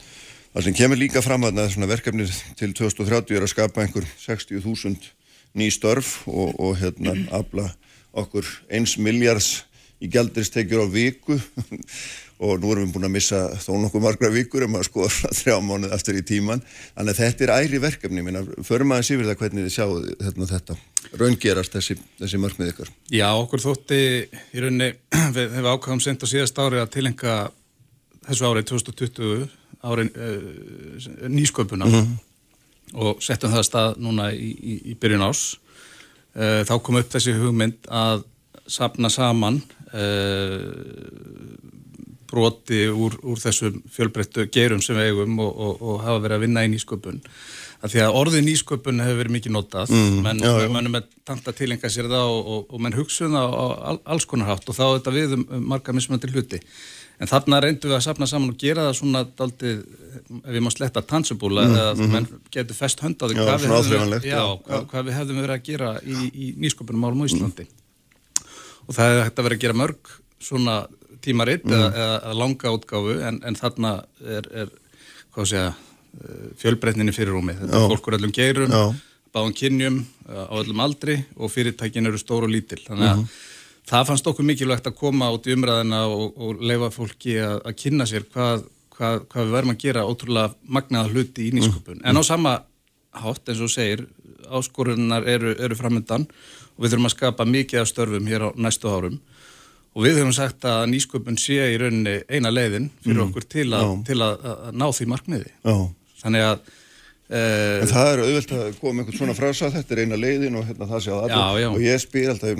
það sem kemur líka fram að verkefnið til 2030 er að skapa einhver 60.000 ný störf og, og hérna afla okkur eins miljards í gældiristekjur á viku. Og nú erum við búin að missa þó nokkuð margra vikur um að skoða þrjá mánuð aftur í tíman, þannig að þetta er æri verkefni, minna, förum aðeins yfir það hvernig þið sjáu þetta, þetta. Raungerast þessi, þessi markmið ykkur. Já, okkur þótti í rauninni, við hefum ákvæðum sent á síðast ári að tilenga þessu árið 2020 árið uh, nýsköpuna. Mm -hmm og settum það að stað núna í, í, í byrjun ás uh, þá kom upp þessi hugmynd að sapna saman uh, broti úr, úr þessum fjölbreyttu gerum sem við eigum og, og, og hafa verið að vinna í nýsköpun. Að því að orðið nýsköpun hefur verið mikið notað. Mm, menn er tanta tilenga sér það og, og menn hugsuða á alls konar hátt og þá er þetta við um, um marga mismunandi hluti En þarna reyndum við að sapna saman og gera það svona daldið, ef við má sletta tannsubúla, mm, eða mm -hmm. getur fest hönd á því hvað, hvað, hvað, hvað við hefðum verið að gera í, í nýsköpunum málum á Íslandi. Mm. Og það hefði hægt að vera að gera mörg svona tímaritt eða, mhm. eða langa útgáfu, en, en þarna er, er hvað sé að, fjölbreytninni fyrir rúmi. Þetta er fólkur öllum geirum, báðum kynjum, á öllum aldri og fyrirtækin eru stór og lítil. Þannig að -hmm það fannst okkur mikilvægt að koma út í umræðina og, og leifa fólki að, að kynna sér hvað, hvað, hvað við verðum að gera ótrúlega magnaða hluti í nýskupun. Mm. En á sama hátt eins og segir, áskorunar eru, eru framöndan og við þurfum að skapa mikið af störfum hér á næstu árum og við höfum sagt að nýskupun sé í rauninni eina leiðin fyrir mm. okkur til, a, til að, að ná því markmiði. Já. Þannig að Uh, en það er auðvelt að koma einhvern svona frasa þetta er eina leiðin og hérna það sé að allir og ég spyr alltaf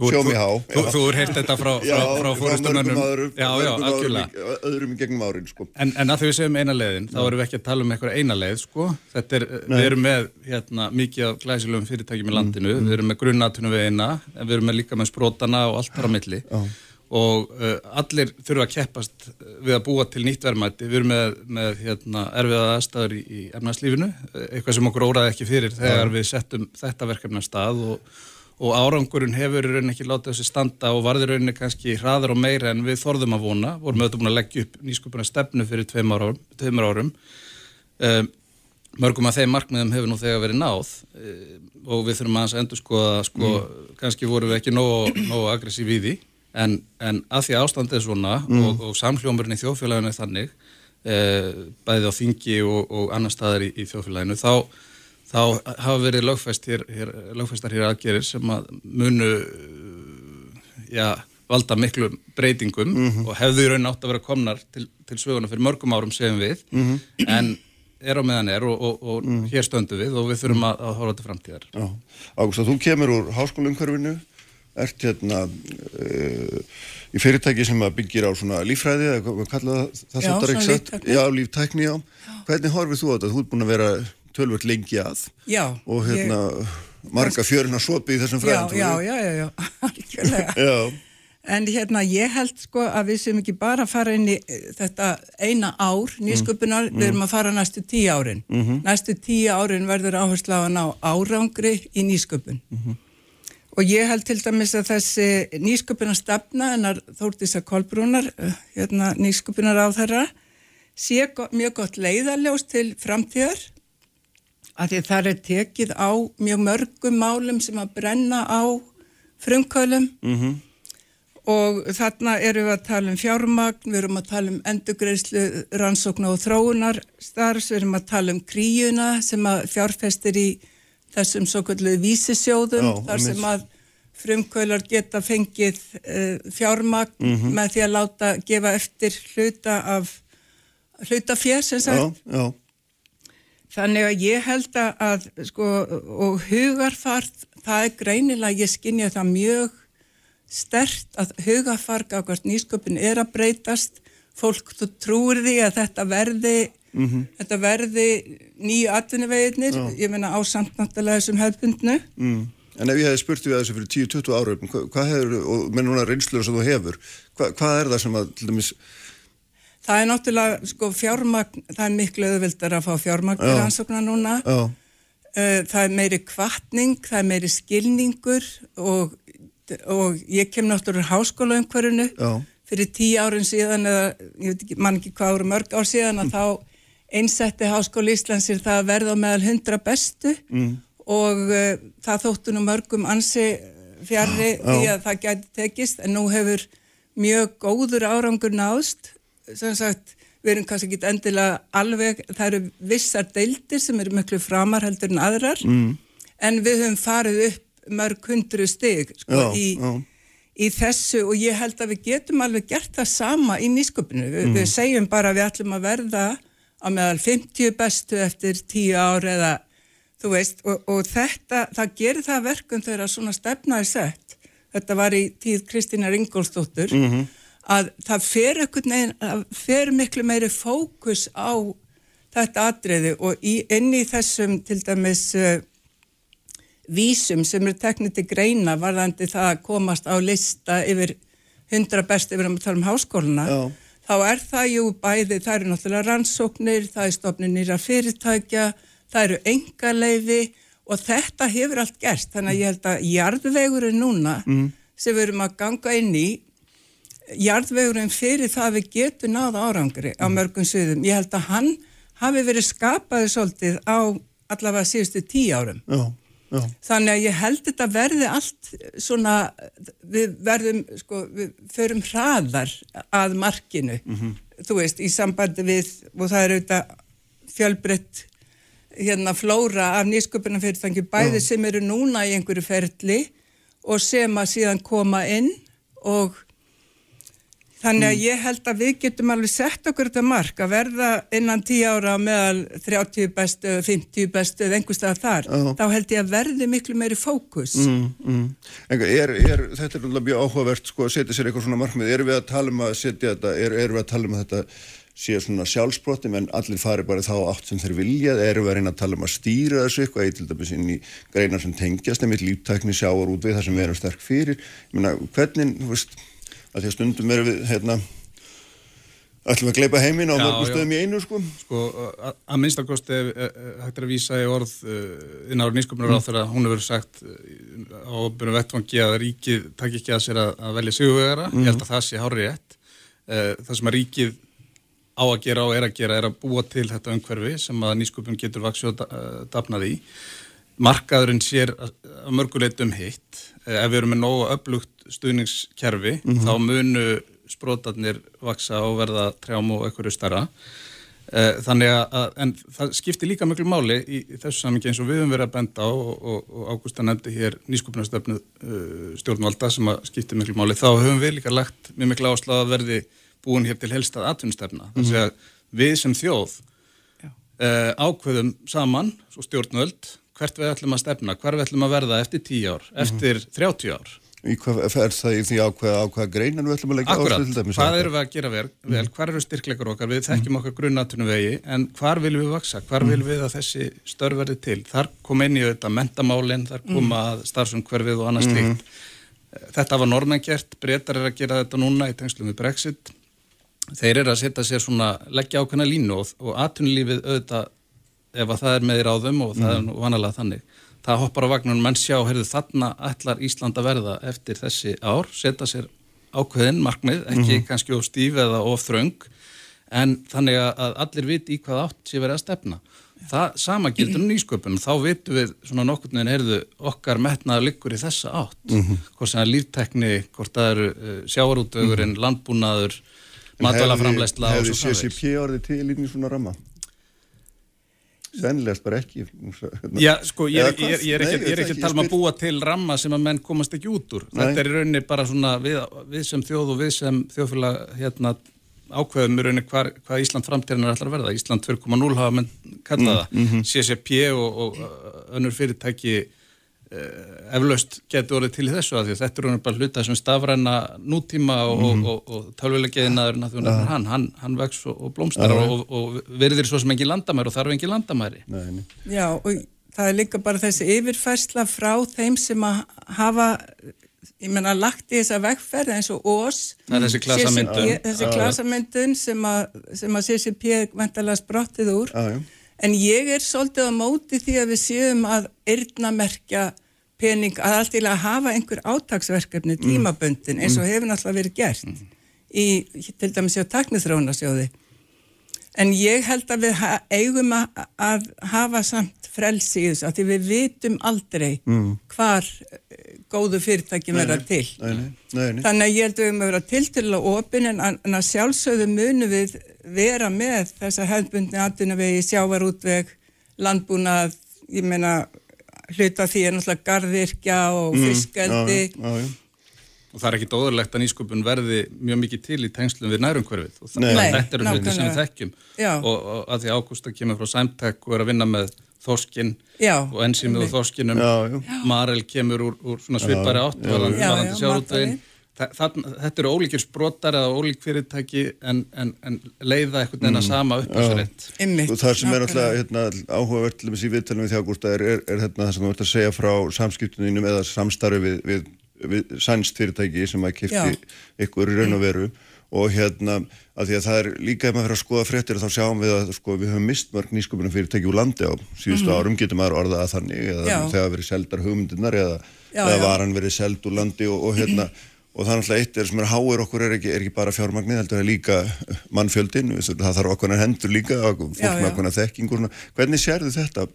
Sjó mig há. Þú, þú er heilt þetta frá, frá, frá fórustunarnum. Já, já, algjörlega. Öðrum í gegnum árin, sko. En, en að því við segjum eina leiðin, þá erum við ekki að tala um eitthvað eina leið, sko. Þetta er, Nei. við erum með, hérna, mikið af glæsilegum fyrirtækjum í landinu. Mm. Við erum með grunnatunum við eina, en við erum með líka með sprótana og allt þar á milli. Já. Og uh, allir þurfa að keppast við að búa til nýtt verðmætti. Við erum með, með hérna, erfiða aðstæður í, í efnarslífinu, eitthvað sem okkur óraði ekki fyrir þegar við settum þetta verkefna stað og og árangurinn hefur í rauninni ekki látið þessi standa og varði rauninni kannski hraðar og meira en við þorðum að vona, vorum auðvitað búin að leggja upp nýsköpuna stefnu fyrir tveim árum, tveim árum. Um, mörgum að þeim markmiðum hefur nú þegar verið náð um, og við þurfum aðeins að endur skoða, sko, mm. kannski vorum við ekki nógu, aggressív í því en, en að því ástandið er svona mm. og, og samhljómurinn í þjóðfélaginu er þannig, uh, bæðið á þingi og, og annar staðar í, í þjóðfélaginu, þá þá hafa verið lögfæst hér, hér, lögfæstar hér aðgerir sem að munu já, valda miklu breytingum mm -hmm. og hefðu í raun átt að vera komnar til, til söguna fyrir mörgum árum segjum við mm -hmm. en er á meðan er og, og, og mm. hér stöndu við og við þurfum að, að hóra til framtíðar Ágúst, þú kemur úr háskólaumhverfinu ert hérna uh, í fyrirtæki sem byggir á svona lífræði eða hvað kallaða það Já, svona líftækni Já, líftækni, já. já Hvernig horfið þú á þetta? Þú ert búin að vera tölvöld lengi að já, og hérna ég, marga fjörina sopi í þessum fræðum Já, já, já, já, já. En hérna ég held sko að við sem ekki bara fara inn í eh, þetta eina ár nýsköpunar, mm. við erum að fara næstu tíu árin mm -hmm. næstu tíu árin verður áherslu á að árangri í nýsköpun mm -hmm. og ég held til dæmis að þessi nýsköpunar stefna en þórtisa kolbrúnar eh, hérna, nýsköpunar á þeirra sé mjög gott leiðarljós til framtíðar að því það er tekið á mjög mörgum málum sem að brenna á frumkölum mm -hmm. og þarna erum við að tala um fjármagn, við erum að tala um endugreislu, rannsókn og þróunar starfs, við erum að tala um kríuna sem að fjárfestir í þessum svo kallu vísisjóðum Já, þar sem að frumkvölar geta fengið uh, fjármagn mm -hmm. með því að láta gefa eftir hluta af hlutafér sem sagt já, já. Þannig að ég held að, sko, og hugarfart, það er greinilega, ég skinnja það mjög stert að hugarfart á hvert nýsköpun er að breytast, fólk trúir því að þetta verði, mm -hmm. þetta verði nýju atvinniveginir, ég menna á samtnáttalega þessum hefbundnu. Mm. En ef ég hef spurt því að þessu fyrir 10-20 árum, hvað hefur, og með núna reynslur sem þú hefur, hvað, hvað er það sem að, til dæmis, Það er náttúrulega, sko, fjármagn, það er miklu auðvildar að fá fjármagn til rannsóknar núna. Já. Eh, það er meiri kvartning, það er meiri skilningur og, og ég kem náttúrulega háskóla umhverfunu fyrir tíu árin síðan eða, ég veit ekki, mann ekki hvað ára mörg ár síðan að mm. þá einsetti Háskóli Íslandsir það að verða meðal hundra bestu mm. og uh, það þóttu nú mörgum ansi fjarrri því að það gæti tekist en nú hefur mjög góður árangur náðst sem sagt, við erum kannski ekki endilega alveg, það eru vissar deildir sem eru miklu framar heldur en aðrar, mm. en við höfum farið upp mörg hundru stygg sko, í, í þessu og ég held að við getum alveg gert það sama í nýsköpunu. Vi, mm. Við segjum bara að við ætlum að verða á meðal 50 bestu eftir 10 ári eða þú veist og, og þetta, það gerir það verkum þegar svona stefnaði sett. Þetta var í tíð Kristínar Ingólstóttur mm -hmm að það fer, neginn, fer miklu meiri fókus á þetta atriði og í, inn í þessum til dæmis uh, vísum sem eru teknið til greina varðandi það að komast á lista yfir hundra best yfir að tala um háskóluna Já. þá er það jú bæði, það eru náttúrulega rannsóknir, það er stofninir að fyrirtækja, það eru engaleiði og þetta hefur allt gerst þannig að ég held að jarðvegurinn núna mm. sem við erum að ganga inn í jarðvegurinn fyrir það að við getum náða árangri á mm. mörgum sviðum. Ég held að hann hafi verið skapaði svolítið á allavega síðustu tíu árum. Já, já. Þannig að ég held þetta verði allt svona, við verðum, sko, við förum hraðar að markinu, mm -hmm. þú veist, í sambandi við, og það er auðvitað fjölbreytt hérna flóra af nýsköpunarfyrirtangi bæði já. sem eru núna í einhverju ferli og sem að síðan koma inn og Þannig að mm. ég held að við getum alveg sett okkur þetta mark að verða innan 10 ára meðal 30 bestu, 50 bestu eða einhverstað þar. Uh. Þá held ég að verði miklu meiri fókus. Mm, mm. Er, er, þetta er náttúrulega mjög áhugavert sko, að setja sér eitthvað svona markmið. Erum við að tala um að setja þetta, er, erum við að tala um að þetta sé svona sjálfsbrotum en allir fari bara þá átt sem þeir vilja. Erum við að reyna að tala um að stýra þessu eitthvað í til dæmis inn í greinar sem tengjast nefnir líftækni sjáar út við það sem við erum sterk fyrir. Ég meina, hvernig, þú veist að því að stundum erum við hérna, Ætlum að gleipa heiminn á mörgum stöðum í einu sko? Sko, að minnstakosti hægt er að vísa í orð inn ára nýsköpunar á þeirra, hún hefur sagt á byrjum vettvangi að ríkið takk ekki að sér að, að velja sigurvegara, mm. ég held að það sé hárið rétt. Það sem að ríkið á að gera og er að gera er að búa til þetta umhverfi sem að nýsköpun getur vaksið og dafnað í. Markaðurinn sér að mörguleitum hitt, ef við erum með nógu öflugt stuðningskerfi, mm -hmm. þá munu sprótarnir vaksa og verða trjám og einhverju starra eh, þannig að, en það skiptir líka mjög máli í, í þessu samingi eins og við höfum verið að benda á og, og, og Ágústa nefndi hér nýskupnastöfnu uh, stjórnvalda sem að skiptir mjög máli, þá höfum við líka lagt mjög miklu áslað að verði búin hér til helstað atvinnstefna, þannig að við sem þjóð uh, ákveðum saman, svo stjórnvöld hvert við ætlum að stefna, hver við ætlum að verða eftir 10 ár, mhm. eftir 30 ár Í hvað er það í því ákveða ákveða greinan við ætlum að leggja dæmis? Hvað erum við að gera vel? Mm. vel hvar eru styrkleikar okkar? Við þekkjum okkar grunnatunum vegi en hvar viljum við vaksa? Hvar mm. viljum við að þessi störf verði til? Þar kom inn í auðvitað mentamálinn, þar koma mm. starfsumhverfið og annað slíkt. Þetta var norðmenn gert, breytar er að gera þetta núna í tengslum við Brexit. Þeir eru að setja sér svona, leggja ákveðna línu og, og atunlífið auðvitað ef að það er með í ráðum og það er vanalega þannig það hoppar á vagnunum menn sjá, heyrðu þarna ætlar Ísland að verða eftir þessi ár, setja sér ákveðin markmið, ekki mm -hmm. kannski of stíf eða of þraung, en þannig að allir viti í hvað átt sé verið að stefna. Það sama gildur nýsköpun, þá vitum við svona nokkur en heyrðu okkar metnaður liggur í þessa átt, mm -hmm. hvort sem er líftekni, hvort það eru uh, sjáarútögurinn, mm -hmm. landbúnaður, matalaframleysla og svo framvegs. Hefði CCP orðið til í svona ramma? Sennilegast bara ekki hérna. Já, sko, ég er, ég er, ég er ekki, Nei, ekki að tala um að búa til ramma sem að menn komast ekki út úr Nei. Þetta er í rauninni bara svona við, við sem þjóð og við sem þjóðfélag hérna, ákveðum í rauninni hvað hva Ísland framtíðan er alltaf að verða Ísland 2.0 hafa menn kallaða mm, mm -hmm. CCP og, og önnur fyrirtæki eflaust getur orðið til í þessu að því að þetta er bara hluta sem stafræna nútíma og, mm. og, og, og tölvilegiðinaður ja. hann, hann, hann vex og blómstar ja. og verðir svo sem ekki landamæri og þarf ekki landamæri Nei. Já og það er líka bara þessi yfirfærsla frá þeim sem að hafa ég menna lagt í þessa vegferð eins og ós þessi klasamyndun þessi klasamyndun sem að, að CCP vantala sprottið úr já, já En ég er svolítið á móti því að við séum að yrnamerkja pening að allt til að hafa einhver átagsverkefni mm. tímaböndin eins og mm. hefur náttúrulega verið gert mm. í, til dæmis á taknithrónasjóði. En ég held að við eigum að, hafa samt frelsi í þessu að því við vitum aldrei mm. hvar góðu fyrirtæki verða til. Nei, nei, nei, Þannig að ég held að við höfum að vera til til að opina en að, að sjálfsögðu munu við vera með þessa hefðbundni aðtunavegi, sjávarútveg, landbúnað, ég meina hluta því er náttúrulega gardirkja og fiskaldi. Mm, já, já, já. Og það er ekki dóðurlegt að nýsköpun verði mjög mikið til í tengslum við nærumhverfið. Og þetta er um hluti sem við þekkjum. Og, og að því Ágústa kemur frá Sæmtek og er að vinna með þorskin og enzímið og þorskinum Marel kemur úr, úr svona svipari átt þetta eru ólíkir sprótar eða ólík fyrirtæki en, en, en leiða eitthvað en að mm. sama upp það sem er alltaf hérna, áhugavert í viðtælum við þjágúrsta er, er, er hérna, það sem þú ert að segja frá samskiptunum eða samstarfi við, við, við sænst fyrirtæki sem að kipti ykkur í raun og veru og hérna að því að það er líka ef maður fyrir að skoða fréttir þá sjáum við að sko, við höfum mist mörg nýsköpunum fyrirtæki úr landi á síðustu mm -hmm. árum getur maður orðað að þannig eða Já. þegar verið seldar hugmyndirnar eða, Já, eða varan verið seld úr landi og, og hérna og það er náttúrulega eitt er sem er háir okkur er ekki, er ekki bara fjármagnir, heldur það líka mannfjöldin, það þarf okkur hendur líka fólk já, með okkur þekkingur hvernig sérðu þetta?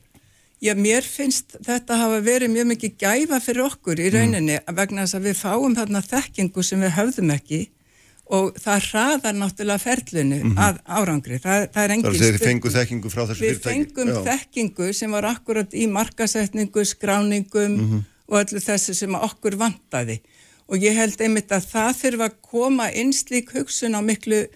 Já, mér finnst þetta hafa verið mjög mikið gæfa fyrir okkur í mm. rauninni mm. vegna þess að við fáum þarna þekkingu sem við höfðum ekki og það hraðar náttúrulega ferlunu mm -hmm. að árangri það, það er engin stund Við fengum þekkingu frá þessu fyrirtæki Við fengum já. þekkingu sem var akkurat í markasetningu, skráningum mm -hmm. og öllu þessu sem okkur vantaði og ég held einmitt að það þurfa að koma innslík hugsun á miklu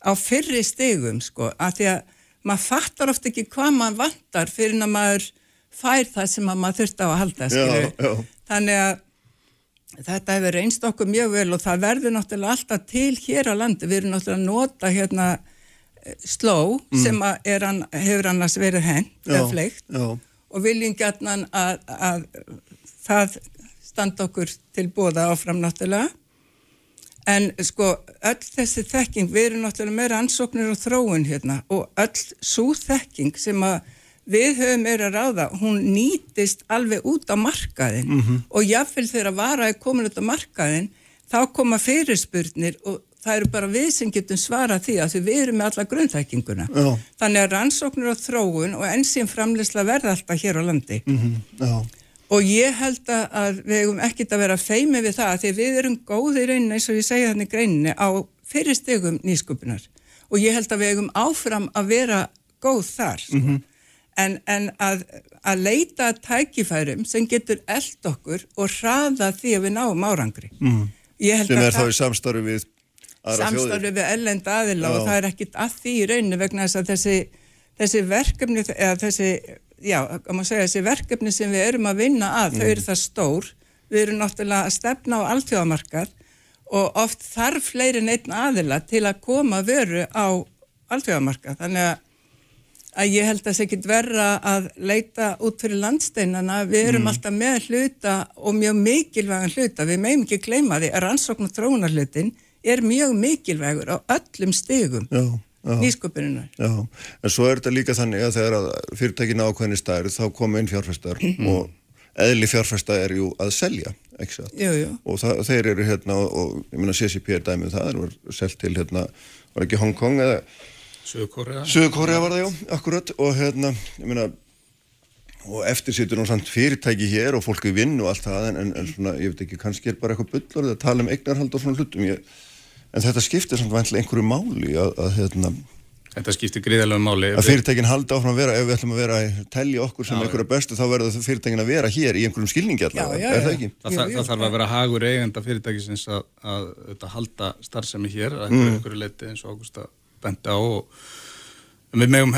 á fyrri stegum sko að því að maður fattar ofta ekki hvað maður vantar fyrir að maður fær það sem maður þurft á að halda já, já. þannig að þetta hefur reynst okkur mjög vel og það verður náttúrulega alltaf til hér á landi. Við erum náttúrulega að nota hérna eh, sló mm. sem hann, hefur annars verið henn eða fleikt og viljum gætna að, að það standa okkur til bóða áfram náttúrulega. En sko, öll þessi þekking, við erum náttúrulega meira ansóknir og þróun hérna og öll svo þekking sem að við höfum meira ráða, hún nýtist alveg út á markaðin mm -hmm. og jáfnveil þegar vara er komin út á markaðin, þá koma fyrirspurnir og það eru bara við sem getum svara því að við erum með alla grunnþækinguna. Já. Þannig að rannsóknir og þróun og ensým framleysla verða alltaf hér á landi. Mm -hmm. Og ég held að við hefum ekkit að vera feimi við það því við erum góði í rauninni eins og ég segja þannig greininni á fyrirstegum nýsköpunar og ég held að við hefum áfram að vera góð þar. Mm -hmm en, en að, að leita tækifærum sem getur eld okkur og hraða því að við náum árangri. Mm. Sem er þá í samstarfi við aðra þjóðir. Samstarfi við ellend aðila og það er ekkit að því í rauninu vegna þess að þessi, þessi verkefni, eða þessi, já, segja, þessi verkefni sem við erum að vinna að, mm. þau eru það stór. Við erum náttúrulega að stefna á alltjóðamarkað og oft þarf fleiri neitt aðila til að koma veru á alltjóðamarkað. Þannig að að ég held að það sé ekki verra að leita út fyrir landsteinana, við erum mm. alltaf með hluta og mjög mikilvægan hluta, við meðum ekki gleyma því að rannsókn og trónarlutin er mjög mikilvægur á öllum stegum nýsköpuninnar. Já, en svo er þetta líka þannig að þegar fyrirtækina ákveðin stærð þá koma inn fjárfæstar mm -hmm. og eðli fjárfæsta er jú að selja? Jú, jú. Og það, þeir eru hérna og, og ég minna CCP er dæmið það, það er selgt til hérna, var ekki Hong Kong eða Suðkórea Suðkórea var það, já, akkurat. Og hérna, ég meina og eftir sittur hún samt fyrirtæki hér og fólki vinn og allt það en, en svona, ég veit ekki, kannski er bara eitthvað bullur að tala um eignarhald og svona hlutum. Ég, en þetta skiptir samt vantilega einhverju máli að, að hérna Þetta skiptir gríðarlega máli. að fyrirtækin halda áfram að vera, ef við ætlum að vera að tellja okkur sem einhverja bestu, þá verður fyrirtækin að vera hér í einhverjum skilningi allavega, er það ekki? Það, það, það þarf að vera hagur eigenda fyrirtækisins að, að, að halda starfsemi hér, að mm. einhverju leiti eins og Ágústa benda á og við meðum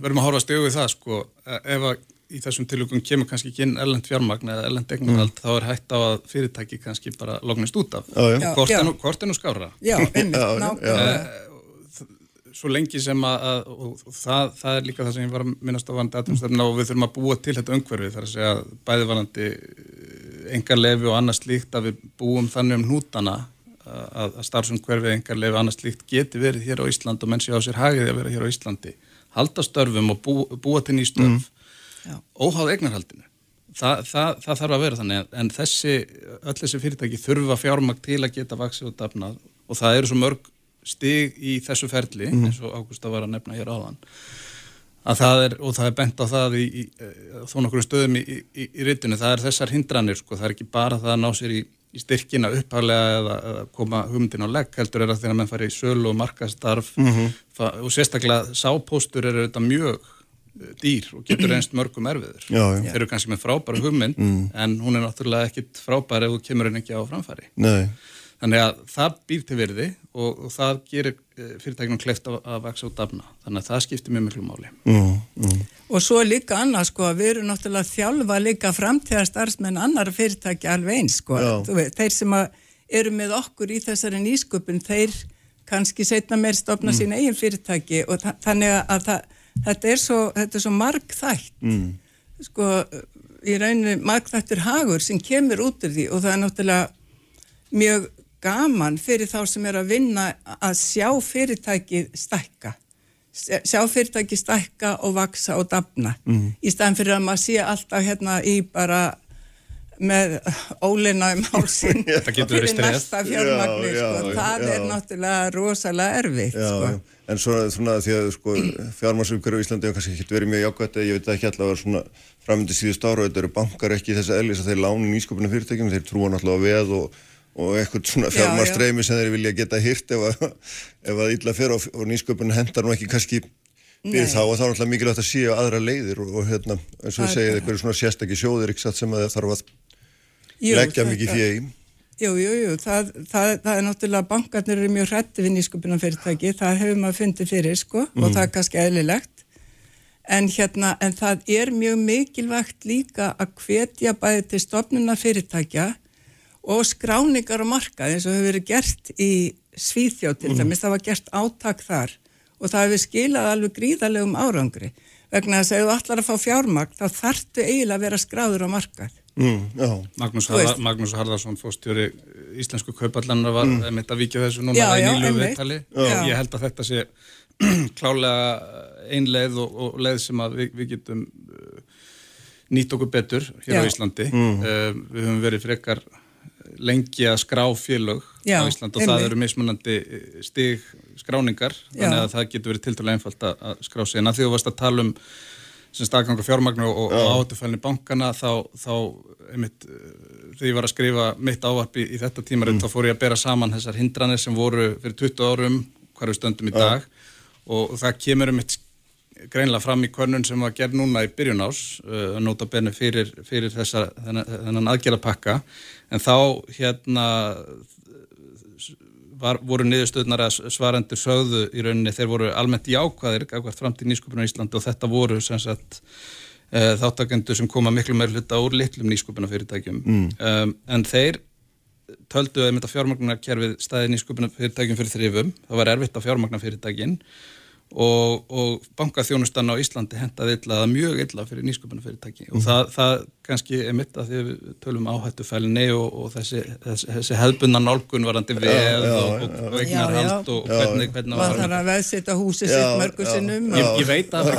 verðum að horfa stjóðu það sko. Ef að í þessum tilugum kemur kannski ekki inn ellend fjármagn eða ellend egnarhald mm. þá er hægt á að fyrirtæki kannski bara lognist út af. Hvort. Er nú, er nú skára Já, einmitt, nákvæmlega. eh, Svo lengi sem að, það, það er líka það sem ég var að minnast á vandi og við þurfum að búa til þetta umhverfi þar að segja bæðivalandi engar lefi og annars líkt að við búum þannig um nútana að, að starfsumhverfið engar lefi annars líkt geti verið hér á Ísland og menn sé á sér hagið að vera hér á Íslandi halda störfum og bú, búa til nýstörf mm. óháð eignarhaldinu Þa, það, það þarf að vera þannig en þessi, öll þessi fyrirtæki þurfa fjármakt til að geta vaksið og dafnað og það eru svo mörg stig í þessu ferli mm. eins og Ágústa var að nefna hér áðan að það er, og það er bent á það í, í, í þó nokkur stöðum í, í ryttinu, það er þessar hindranir sko, það er ekki bara það að ná sér í í styrkina upphálega eða, eða koma hugmyndin á legg heldur er að þegar mann fari í sölu og markastarf mm -hmm. og sérstaklega sápóstur eru þetta mjög eh, dýr og getur einst mörgum erfiður. Þeir eru kannski með frábæra hugmynd mm. en hún er náttúrulega ekkit frábæra ef þú kemur henni ekki á framfæri. Nei. Þannig að það býr til virði og, og það gerir eh, fyrirtæknum kleift að, að vaksa út afna. Þannig að það skiptir mjög miklu máli. Mm, mm. Og svo líka annað sko að við erum náttúrulega þjálfa líka framtíðar starfsmenn annar fyrirtæki alveg eins sko. Veit, þeir sem eru með okkur í þessari nýsköpun, þeir kannski setna meir stopna mm. sín eigin fyrirtæki og þannig að það, þetta er svo, svo margþætt. Mm. Sko í rauninu margþættur hagur sem kemur út af því og það er náttúrulega mjög gaman fyrir þá sem er að vinna að sjá fyrirtækið stækka sjá fyrirtækið stækka og vaksa og dafna mm. í staðan fyrir að maður sé alltaf hérna í bara með óleina um hálsin fyrir næsta fjármagni sko. það já. er náttúrulega rosalega erfitt já, sko. en svona, svona því að sko, fjármagsumhverju í Íslandi hefur kannski ekki verið mjög jákvæmt ég veit ekki allavega svona framöndi síðust ára þetta eru bankar ekki þess að ellis að þeir láni nýskupinu fyrirtækjum þeir trúa náttúrulega veð og og eitthvað svona fjármarstreymi sem þeir vilja geta hýrt ef ef að illa fyrir og, og nýsköpun hendar nú ekki kannski fyrir þá og þá er alltaf mikilvægt að síða aðra leiðir og, og hérna eins og þú segið eitthvað svona sérstakki sjóðir ekki sem að það þarf að jú, leggja mikið fyrir í. Jú, jú, jú, það, það, það er náttúrulega bankarnir eru mjög hrætti við nýsköpunarfyrirtæki það hefur maður fundið fyrir sko mm. og það er kannski eðlilegt. En hérna, en það er mjög mikilvægt líka að hvetja bæði til stofnuna fyrirtækja og skráningar á markað eins og hefur verið gert í Svíþjóð til dæmis, mm. það var gert átak þar og það hefur skilað alveg gríðarlegum árangri. Vegna þess að ef þú ætlar að fá fjármagn þá þartu eiginlega að vera skráður á markað. Mm, Magnús, Harða, Magnús Harðarsson fóstjóri íslensku kaupallannar var mm. mitt að vikja þessu núna í nýlu viðtali. Ég held að þetta sé klálega einleið og, og leið sem að við, við getum uh, nýtt okkur betur hér Já. á Íslandi. Mm. uh, við höfum verið frekar lengi að skrá félög Já, á Ísland og einnig. það eru mismunandi uh, stig skráningar Já. þannig að það getur verið tiltalega einfalt að skrá sig en að því þú varst að tala um sem staðgangu fjármagnu og, og áhættufælni bankana þá, þá einmitt, uh, þegar ég var að skrifa mitt ávarp í, í þetta tímarinn mm. þá fór ég að bera saman þessar hindranir sem voru fyrir 20 árum hvar við stöndum í dag og það kemur um eitt greinlega fram í körnun sem var gerð núna í byrjun ás að nota benni fyrir, fyrir þessa, þennan, þennan aðgerðapakka. En þá hérna var, voru niðurstöðnar að svarendur sögðu í rauninni þeir voru almennt jákvæðir fram til nýsköpunar í Íslandi og þetta voru sem sagt uh, þáttakendur sem koma miklu meir hluta úr litlum nýsköpunarfyrirtækjum. Mm. um, en þeir töldu að fjármagnarkerfið staði nýsköpunarfyrirtækjum fyrir þrifum. Það var erfitt á fjármagnarfyrirtækin og, og bankaþjónustan á Íslandi hendaði illa, mjög illa fyrir nýsköpunarfyrirtæki. Mm. og það, það kannski er mitt að því við tölum áhættufælni og, og þessi, þessi, þessi hefðbunna nálgun varandi veð og, og eignarhald og hvernig, hvernig var það að veðsita húsi sitt mörgu sinnum ég, ég veit að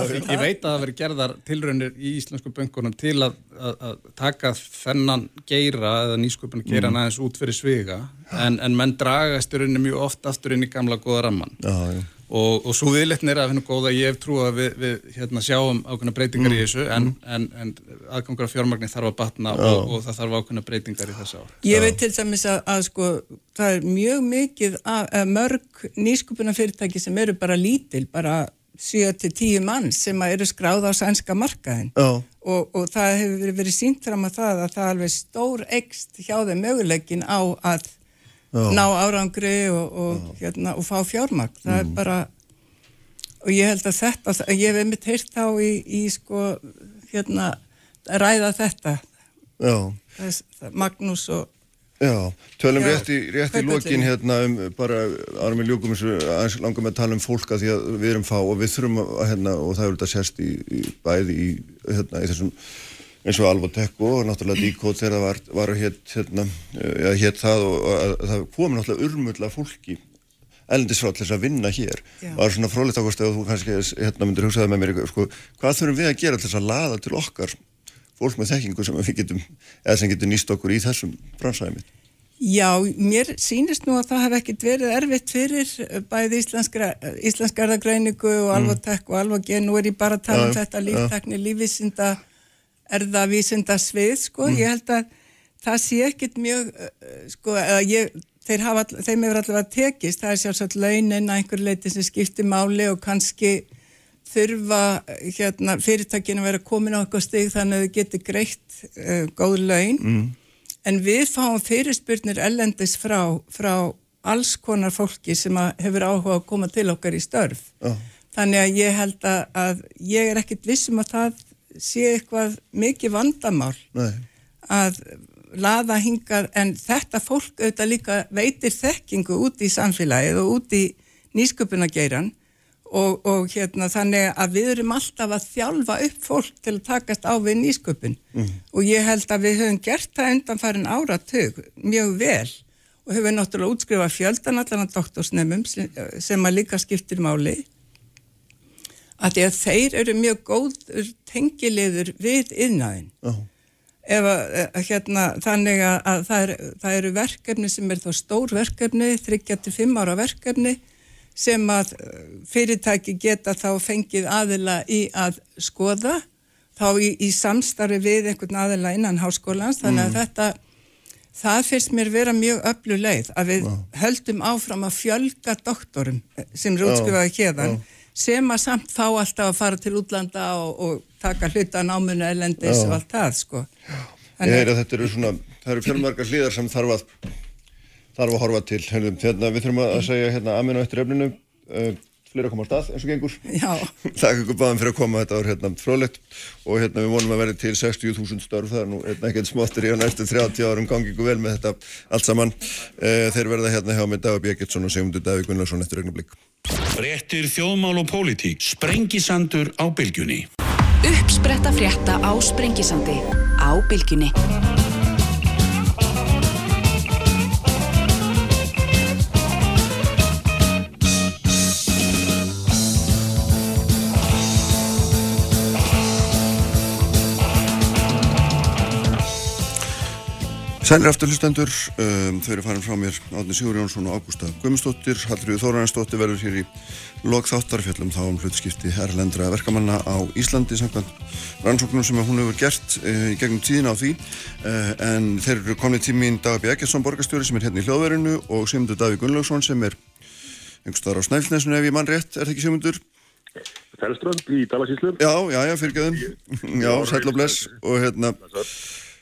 það veri gerðar tilraunir í íslensku böngunum til að, að, að taka þennan geira eða nýsköpunar geira mm. aðeins út fyrir sviga en, en menn dragast í rauninni mjög oft aftur inn í gamla goða ramman já, já og, og svo viðlettin er að hennu góða ég hef trú að við, við hérna, sjáum ákveðna breytingar mm. í þessu en, mm. en, en aðgangur af fjármagnir þarf að batna og, og það þarf ákveðna breytingar í þessu ár. Ég veit til dæmis að, að sko það er mjög mikið að, að mörg nýskupuna fyrirtæki sem eru bara lítil, bara 7-10 mann sem eru skráð á sænska markaðin og, og það hefur verið sínt fram að það að það er alveg stór ekst hjá þeim möguleikin á að. Ná árangri og, og, hérna, og fá fjármagn. Það mm. er bara og ég held að þetta, ég hef einmitt heyrt þá í, í sko hérna, ræða þetta. Þess, Magnús og Já, tölum já, rétt í, rétt í lokin hérna um bara árum í ljúkum eins og langum að tala um fólka því að við erum fá og við þurfum að hérna og það er þetta sérst í, í bæði í, hérna, í þessum eins og Alvotekko og náttúrulega Díkót þegar það var, var hétt hérna, ja, hétt það og, og það kom náttúrulega urmulla fólki elendisfrátt til þess að vinna hér Já. og það er svona frólitt ákvæmst að þú kannski hérna myndir hugsaði með mér sko, hvað þurfum við að gera til þess að laða til okkar fólk með þekkingu sem við getum eða sem getur nýst okkur í þessum bransæmi Já, mér sínist nú að það hef ekkit verið erfitt fyrir bæði íslenska erðagreiningu og mm. alvotek og alvogen, nú er ég bara að tala um þetta líftekni, lífisynda erðavísinda svið sko, mm. ég held að það sé ekkit mjög uh, sko, ég, hafa, þeim hefur allavega tekist, það er sjálfsagt launin að einhver leiti sem skiptir máli og kannski þurfa hérna, fyrirtækinu að vera komin á eitthvað stig þannig að þau getur greitt uh, góð laun mm. en við fáum fyrirspurnir ellendis frá, frá alls konar fólki sem hefur áhuga að koma til okkar í störf oh. þannig að ég held að, að ég er ekkit vissum að það sé eitthvað mikið vandamál Nei. að laða hingað en þetta fólk auðvitað líka veitir þekkingu út í samfélagið og út í nýsköpunageiran og, og hérna þannig að við erum alltaf að þjálfa upp fólk til að takast á við nýsköpun mm. og ég held að við höfum gert það undan farin áratug mjög vel og höfum náttúrulega útskrifað fjöldan allan að doktorsnefnum sem, sem að líka skiptir máli að því að þeir eru mjög góð tengiliður við innæðin oh. ef að hérna þannig að það, er, það eru verkefni sem er þá stór verkefni 35 ára verkefni sem að uh, fyrirtæki geta þá fengið aðila í að skoða þá í, í samstarfi við einhvern aðila innan háskólans þannig að mm. þetta það fyrst mér vera mjög öllu leið að við wow. höldum áfram að fjölga doktorum sem eru útskrifaði hérðan wow sem að samt fá alltaf að fara til útlanda og, og taka hluta námunu elendis og allt það sko. Ég heyr að þetta eru svona, það eru fjölmargar hlýðar sem þarf að, þarf að horfa til. Hérna, við þurfum að segja hérna aminu eftir efninu, fleira koma á stað eins og gengur. Já. Takk ykkur báðum fyrir að koma, þetta var hérna frölegt og hérna við vonum að verði til 60.000 störf, það er nú hérna ekkert smáttir í á næstu 30 árum, gangi ykkur vel með þetta allt saman. Uh, þeir verða hérna hjá með David Bjegilsson og Sigmundur Davík Gunnarsson eftir ögnublik. Frettir þjóðmál og pólitík. Sprengisandur á bylgjunni. Uppspretta frétta á Sprengisandi. á Bilginni. Sælir aftur hlustendur, um, þau eru farin frá mér Átni Sigur Jónsson og Ágústa Guðmundsdóttir, Hallriður Þóraðarsdóttir verður hér í lokþáttarfjallum þá um hlutskipti erlendra verkamanna á Íslandi samkvæmt rannsóknum sem hún hefur gert uh, í gegnum tíðin á því. Uh, en þeir eru komið tímin Dagabí Eggertsson borgastjóri sem er hérna í hljóðverinu og Simundur Daví Gunnlaugsson sem er einhverstaðar á Snælfnessun ef ég mann rétt, er það ekki Simundur? Fælströnd í Dalasíslu Já, já, já, fyrir göðum Já, sæl og bless. Og hérna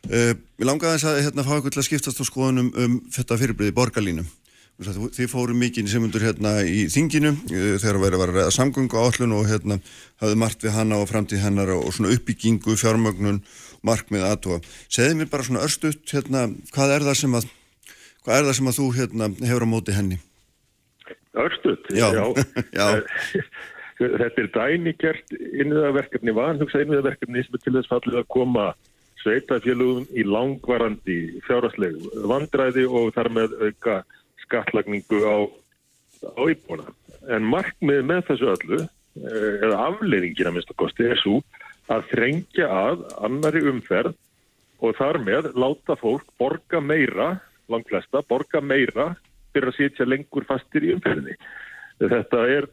Uh, mér langaði að hérna, fá eitthvað til að skiptast á skoðunum um þetta fyrirbriði borgarlínum. Þið fóru mikið sem undur hérna í þinginu uh, þegar verið að ræða samgöngu áallun og hérna hafðu margt við hanna og framtíð hennar og svona uppbyggingu, fjármögnun, markmið aðtóa. Segði mér bara svona örstuðt hérna, hvað er það sem að, hvað er það sem að þú hérna hefur á móti henni? Örstuðt? Já. Já. Þetta er dænigert innviðaverkefni, vanhugsa innviðaverkefni sem er til þess fallið að koma sveitafélugum í langvarandi fjárhastlegu vandræði og þar með auka skattlagningu á, á íbúna. En markmið með þessu öllu, eða afleiðingina minnst að kosti, er svo að þrengja að annari umferð og þar með láta fólk borga meira, langt flesta, borga meira fyrir að sitja lengur fastir í umferðinni. Þetta er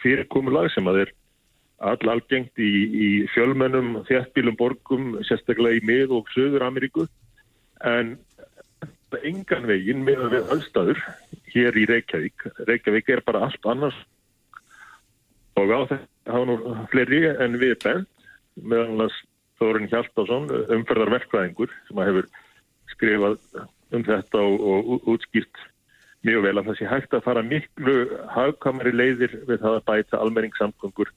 fyrirkomulag sem að er all algengt í, í fjölmennum þjættbílum borgum, sérstaklega í mið- og söður Ameríku en engan veginn með að við aðstæður hér í Reykjavík. Reykjavík er bara allt annars. Og á þetta hafa nú fleiri en við bent meðan að Þórun Hjaltásson umferðarverkvæðingur sem að hefur skrifað um þetta og, og útskýrt mjög vel að það sé hægt að fara miklu hagkamari leiðir við það að bæta almenningssamgöngur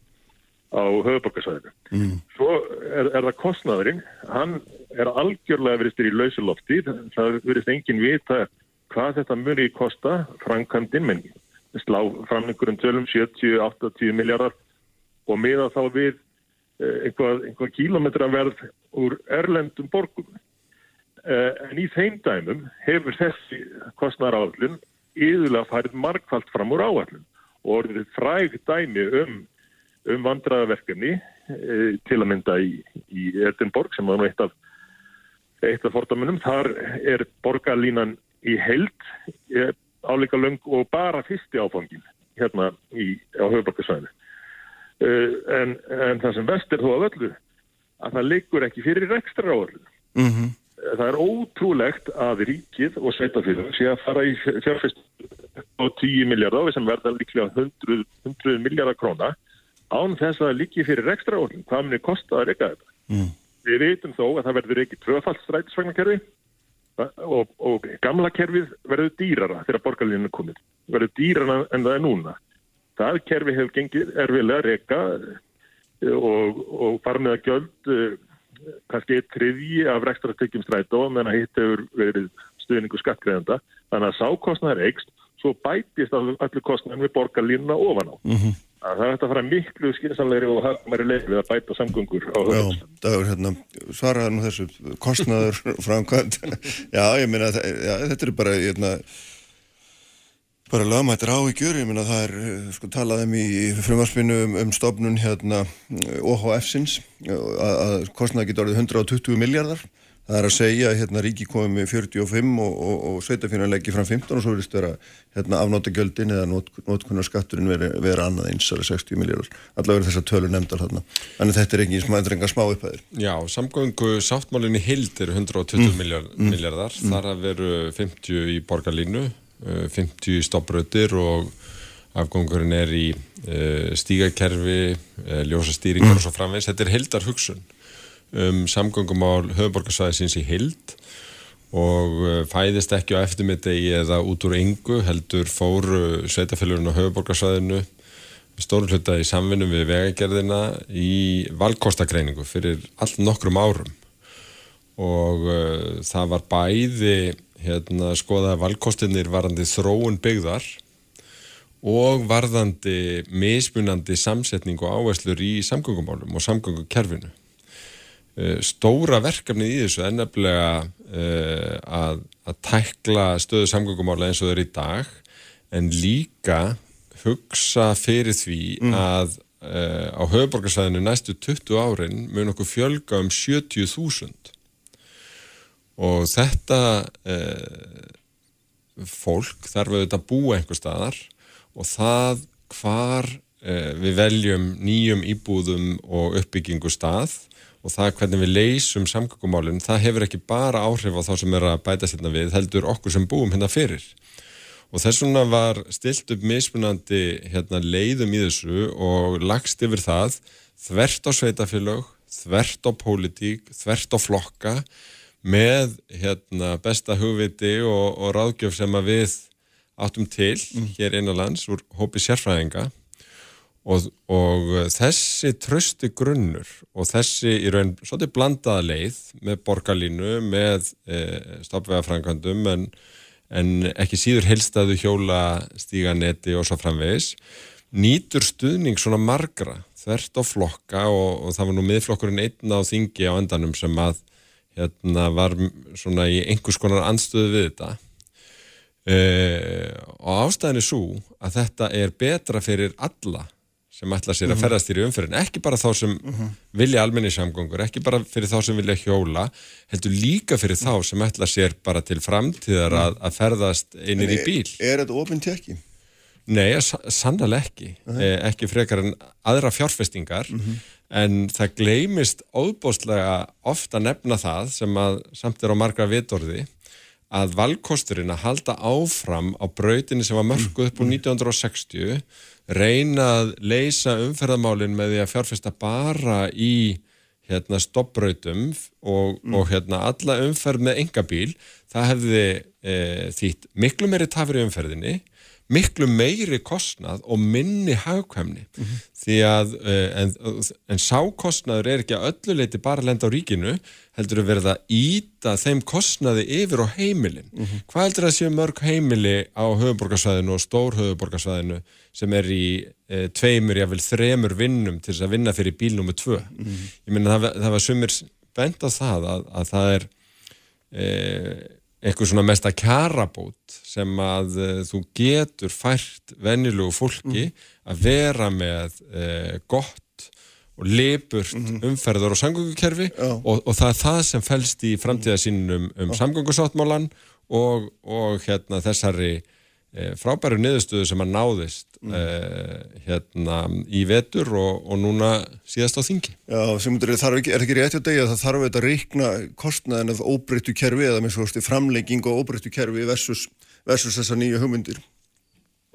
á höfuborgarsvæðinu. Mm. Svo er, er það kostnaðurinn, hann er algjörlega verið styrir í lausulofti, það verið enginn vita hvað þetta muni kosta framkvæmdinn, menn slá fram einhverjum tölum 70-80 miljardar og miða þá við einhvað, einhvað kílometraverð úr erlendum borgum. En í þeim dæmum hefur þessi kostnæðaráallun yðurlega farið markvallt fram úr áallun og orðið fræg dæmi um um vandraðaverkefni e, til að mynda í, í Edinborg sem var nú eitt af eitt af fordamunum. Þar er borgarlínan í held e, áleika löng og bara fyrsti áfangin hérna í, á höfuborgarsvæðinu. E, en, en það sem vest er þó að öllu að það liggur ekki fyrir ekstra áallun. Mm -hmm. Það er ótrúlegt að ríkið og sveitafélag sé að fara í fjárfest á 10 miljardar sem verða líklega 100, 100 miljardar króna án þess að líki fyrir ekstra orðin, hvað munir kosta að reyka þetta. Mm. Við veitum þó að það verður ekki tvöfaldstrætisvagnarkerfi og, og gamla kerfið verður dýrara þegar borgarlínu komið. Verður dýrara en það er núna. Það kerfi hefur gengið erfilega að reyka og, og með að gjöld kannski eitt triði af ekstra tekjum strætó menn að hitt hefur verið stuðningu skattgreðanda. Þannig að sákostnaðar eikst, svo bætist allir kostnaðin við borgarlínuna ofan á. Mm -hmm. Það er að fara miklu skynsamlegri og hafðmæri leið við að bæta samgöngur á höfum. Já, Dagur, hérna, svaraði nú þessu kostnaður framkvæmt. Já, ég já, þetta er bara, hérna, bara lögmættir á í gjör, ég meina, það er, sko, talaðum í frumarspinu um, um stofnun, hérna, OHF-sins, að, að kostnaði getur orðið 120 miljardar. Það er að segja að hérna, ríki komið með 45 og, og, og sveitafjörðan leggir fram 15 og svo verðist vera hérna, afnóta gjöldin eða not, notkunnar skatturinn vera, annað eins, er 60 miljardar. Allavega verður þess að tölur nefndar þarna. Þannig þetta er ekki smæðrenga smá upphæðir. Já, samgöngu sáttmálinni hild eru 120 mm. miljard, mm. miljardar. Mm. Þar að veru 50 í borgarlínu, 50 í stoppröðir og afgangurinn er í uh, stígakerfi, uh, ljósastýringar og svo framvegs. Þetta er hildar hugsun um samgöngumál höfuborgarsvæðisins í hild og fæðist ekki á eftirmittegi eða út úr yngu heldur fóru sveitafélurinn á höfuborgarsvæðinu stóru hluta í samvinnum við vegagerðina í valkostakreiningu fyrir allt nokkrum árum. Og uh, það var bæði hérna, skoðaði valkostinir varandi þróun byggðar og varðandi mismunandi samsetning og áherslur í samgöngumálum og samgöngukerfinu. uh, stóra verkefnið í þessu er nefnilega uh, að, að tækla stöðu samgöngumála eins og þau eru í dag en líka hugsa fyrir því að uh, á höfuborgarsæðinu næstu 20 árin mun okkur fjölga um 70.000 og þetta fólk þarf auðvitað að búa einhver staðar og það hvar við veljum nýjum íbúðum og uppbyggingu stað og það hvernig við leysum samgöngumálinn, það hefur ekki bara áhrif á þá sem er að bæta sérna við, heldur okkur sem búum hérna fyrir. Og þess vegna var stilt upp mismunandi hérna, leiðum í þessu og lagst yfir það þvert á sveitafélög, þvert á pólitík, þvert á flokka með hérna, besta hugviti og, og ráðgjöf sem við áttum til hér innanlands úr hópi sérfræðinga og, og þessi trösti grunnur og þessi í raun svolítið blandaða leið með borgarlínu, með e, stoppvegafrængandum en, en ekki síður helstaðu hjóla stíganetti og svo framvegis nýtur stuðning svona margra þvert á flokka og, og það var nú miðflokkurinn einn á þingi á endanum sem að hérna var svona í einhvers konar anstöðu við þetta. Uh, og ástæðin er svo að þetta er betra fyrir alla sem ætla sér að ferðast þér í umferðin ekki bara þá sem vilja almenni samgöngur, ekki bara fyrir þá sem vilja hjóla heldur líka fyrir þá sem ætla sér bara til framtíðar að, að ferðast einir í bíl. Er þetta ofinn tekki? Nei, sannlega ekki. Eh, ekki frekar en aðra fjárfestingar. En það gleymist óbóstlega ofta nefna það sem að samt er á margra vitorði að valkosturinn að halda áfram á brautinni sem var mörguð upp úr 1960 reyna að leysa umferðamálinn með því að fjárfesta bara í hérna stoppbrautum og, og hérna alla umferð með engabíl, það hefði e, þýtt miklu meiri tafir í umferðinni miklu meiri kostnað og minni hagkvæmni. Því að en, en sákostnaður er ekki að öllu leiti bara lenda á ríkinu heldur að verða íta þeim kostnaði yfir á heimilin. Hvað heldur að séu mörg heimili á höfuborgarsvæðinu og stór höfuborgarsvæðinu sem er í e, tveimur, jável þremur vinnum til þess að vinna fyrir bílnúmi tvö? Ég minna það, það var sumir bent á það að, að það er e, eitthvað svona mesta kjarabót sem að uh, þú getur fært vennilugu fólki að vera með uh, gott og lipurt umferðar og samgöngukerfi og, og það er það sem fælst í framtíðasínum um samgöngusáttmálan og, og hérna þessari frábæru niðurstöðu sem að náðist hérna í vetur og, og núna síðast á þingi. Já, sem er, þarf ekki, er ekki rétt hjá degi að það þarf að reikna kostnaðin af óbreyttu kerfi eða með svo stu framlegging og óbreyttu kerfi versus, versus þessar nýju hugmyndir.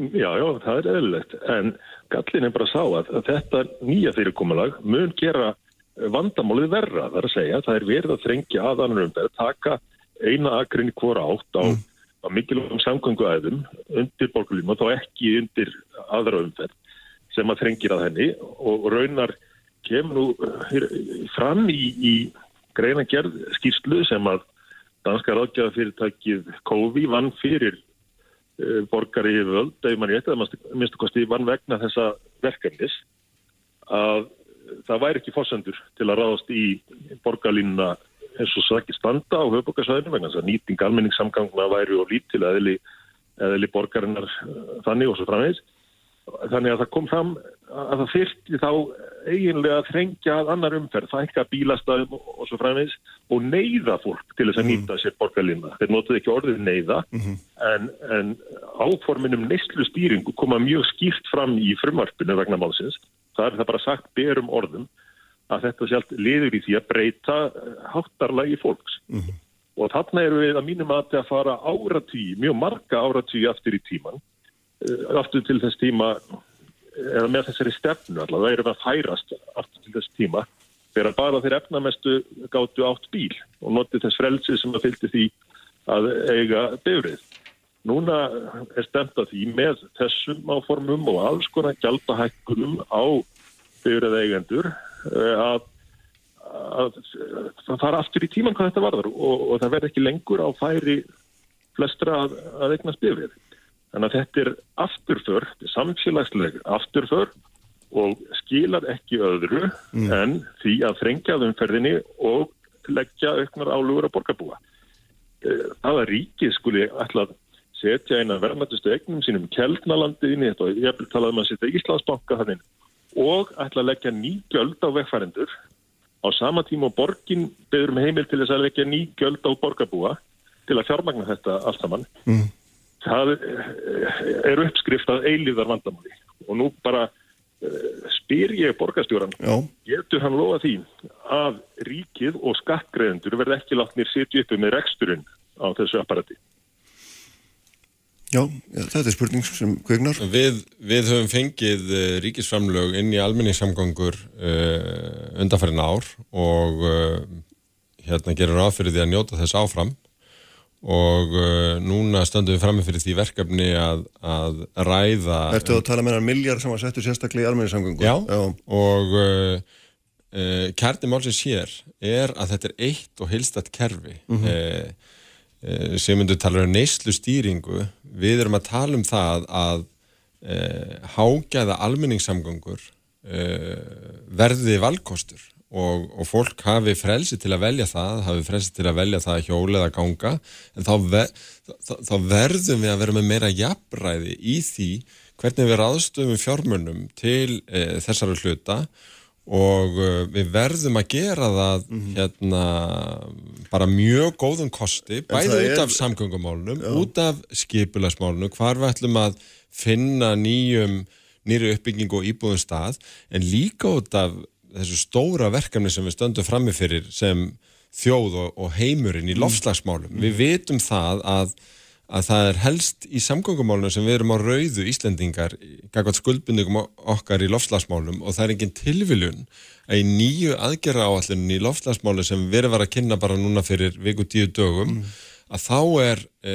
Já, já, það er eðlilegt, en gallin er bara að sá að, að þetta nýja fyrirkomulag mun gera vandamálið verra, það er að segja, það er verið að þrengja aðanur um þetta, taka eina akrin í hvora átt á, á mikilvægum samgönguæðum undir borgarlínu og þá ekki undir aðra umferð sem að þrengir að henni og raunar kemur nú eh, fram í, í greina gerð skýrslu sem að danska ráðgjaðafyrirtækið COVID vann fyrir uh, borgari í völd, ef mann rétt, að minnstu kosti vann vegna þessa verkefnis að það væri ekki fórsendur til að ráðast í borgarlínuna eins og ekki standa á höfbókarsvæðinu vegna þess að nýting almenningssamgangna væri og lítil eðli, eðli borgarinnar uh, þannig og svo framvegis þannig að það kom fram að það fyrti þá eiginlega að þrengja að annar umferð, fækka bílastæðum og, svo framins og neyða fólk til þess að nýta sér borgarlinna. Þeir notuði ekki orðið neyða en, en áforminum neyslu stýringu koma mjög skýrt fram í frumarpinu vegna málsins. Það er það bara sagt berum orðum að þetta sjálf liður í því að breyta háttarlagi fólks. Og þarna eru við að mínum að að fara áratví, mjög marga áratví aftur í tíman aftur til þess tíma eða með þessari stefnu allavega, það erum að færast aftur til þess tíma þegar bara þeir efnamestu gáttu átt bíl og notið þess frelsi sem að fylgdi því að eiga befrið. Núna er stemt að því með þessum áformum og alls konar gjaldahækkunum á befrið eigendur að, að það fara aftur í tíman hvað þetta varðar og, og það verð ekki lengur á færi flestra að, að eignast befrið. Þannig að þetta er afturför, er samfélagsleg afturför og skilar ekki öðru Mm. en því að þrengja að umferðinni og leggja auknar álugur að borgarbúa. Eh, Það að ríkið skuli að setja eina verðmættustu eignum sínum keldnalandiðinni, þetta og ég vil tala um að setja Íslandsbanka þannig og ætla að leggja ný gjöld á vegfærendur á sama tíma og borgin beður um heimil til þess að leggja ný gjöld á borgarbúa til að fjármagna þetta allt saman. Mm. Það eh, er uppskrift að eilíðar vandamáli og nú bara uh, spyr ég borgarstjóran Já, getur hann lofa því að ríkið og skattgreðendur verði ekki látnir sitja uppi með reksturinn á þessu apparati. Já, já, þetta er spurning sem kveiknar. Við, við höfum fengið uh, ríkisframlög inn í almenningssamgangur uh, undanfærin ár og uh, hérna gerum ráð fyrir því að njóta þess áfram og uh, núna stöndum við frammi fyrir því verkefni að, að ræða Ertu að tala með hann miljard sem var settur sérstaklega í almenningssamgöngu? Já, og uh, uh, kærni málsins hér er að þetta er eitt og heilstætt kerfi Mhm. uh, uh, sem myndu tala um neyslu stýringu við erum að tala um það að uh, hágæða almenningssamgöngur uh, verði valkostur og, og fólk hafi frelsi til að velja það, hafi frelsi til að velja það að hjóla eða ganga, en þá, ve þá, þá verðum við að vera með meira jafnræði í því hvernig við ráðstöfum fjármunum til e, þessara hluta og e, við verðum að gera það hérna bara mjög góðum kosti, bæði út er- af samgöngumálunum, út af skipulasmálunum, hvar við ætlum að finna nýjum nýri uppbyggingu og íbúðum stað, en líka út af þessu stóra verkefni sem við stöndum frammi fyrir sem þjóð og, og heimurinn í lofslagsmálum. Við vitum það að, að það er helst í samgöngumálunum sem við erum á rauðu Íslendingar gagvat skuldbundingum okkar í lofslagsmálum og það er engin tilviljun að í nýju aðgerra áallunum í lofslagsmálum sem við erum að kynna bara núna fyrir viku tíu dögum að þá er e,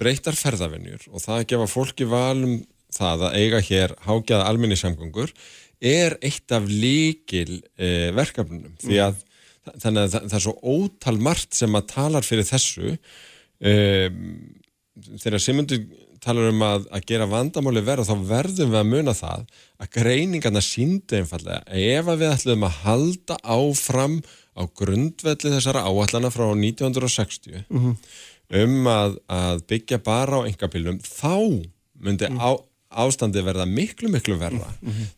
breytar ferðavenjur og það að gefa fólki valum það að eiga hér hágjaða almenni samgöngur er eitt af líkil e, verkefnunum. Því að þannig að það, það er svo ótal margt sem að talar fyrir þessu um, þegar Simundur talar um að, að gera vandamáli verða þá verðum við að muna það að greiningarna síndu einfallega ef við ætlum að halda áfram á grundvelli þessara áallana frá 1960 um að, að byggja bara á engapilum þá myndi á, ástandi verða miklu miklu verða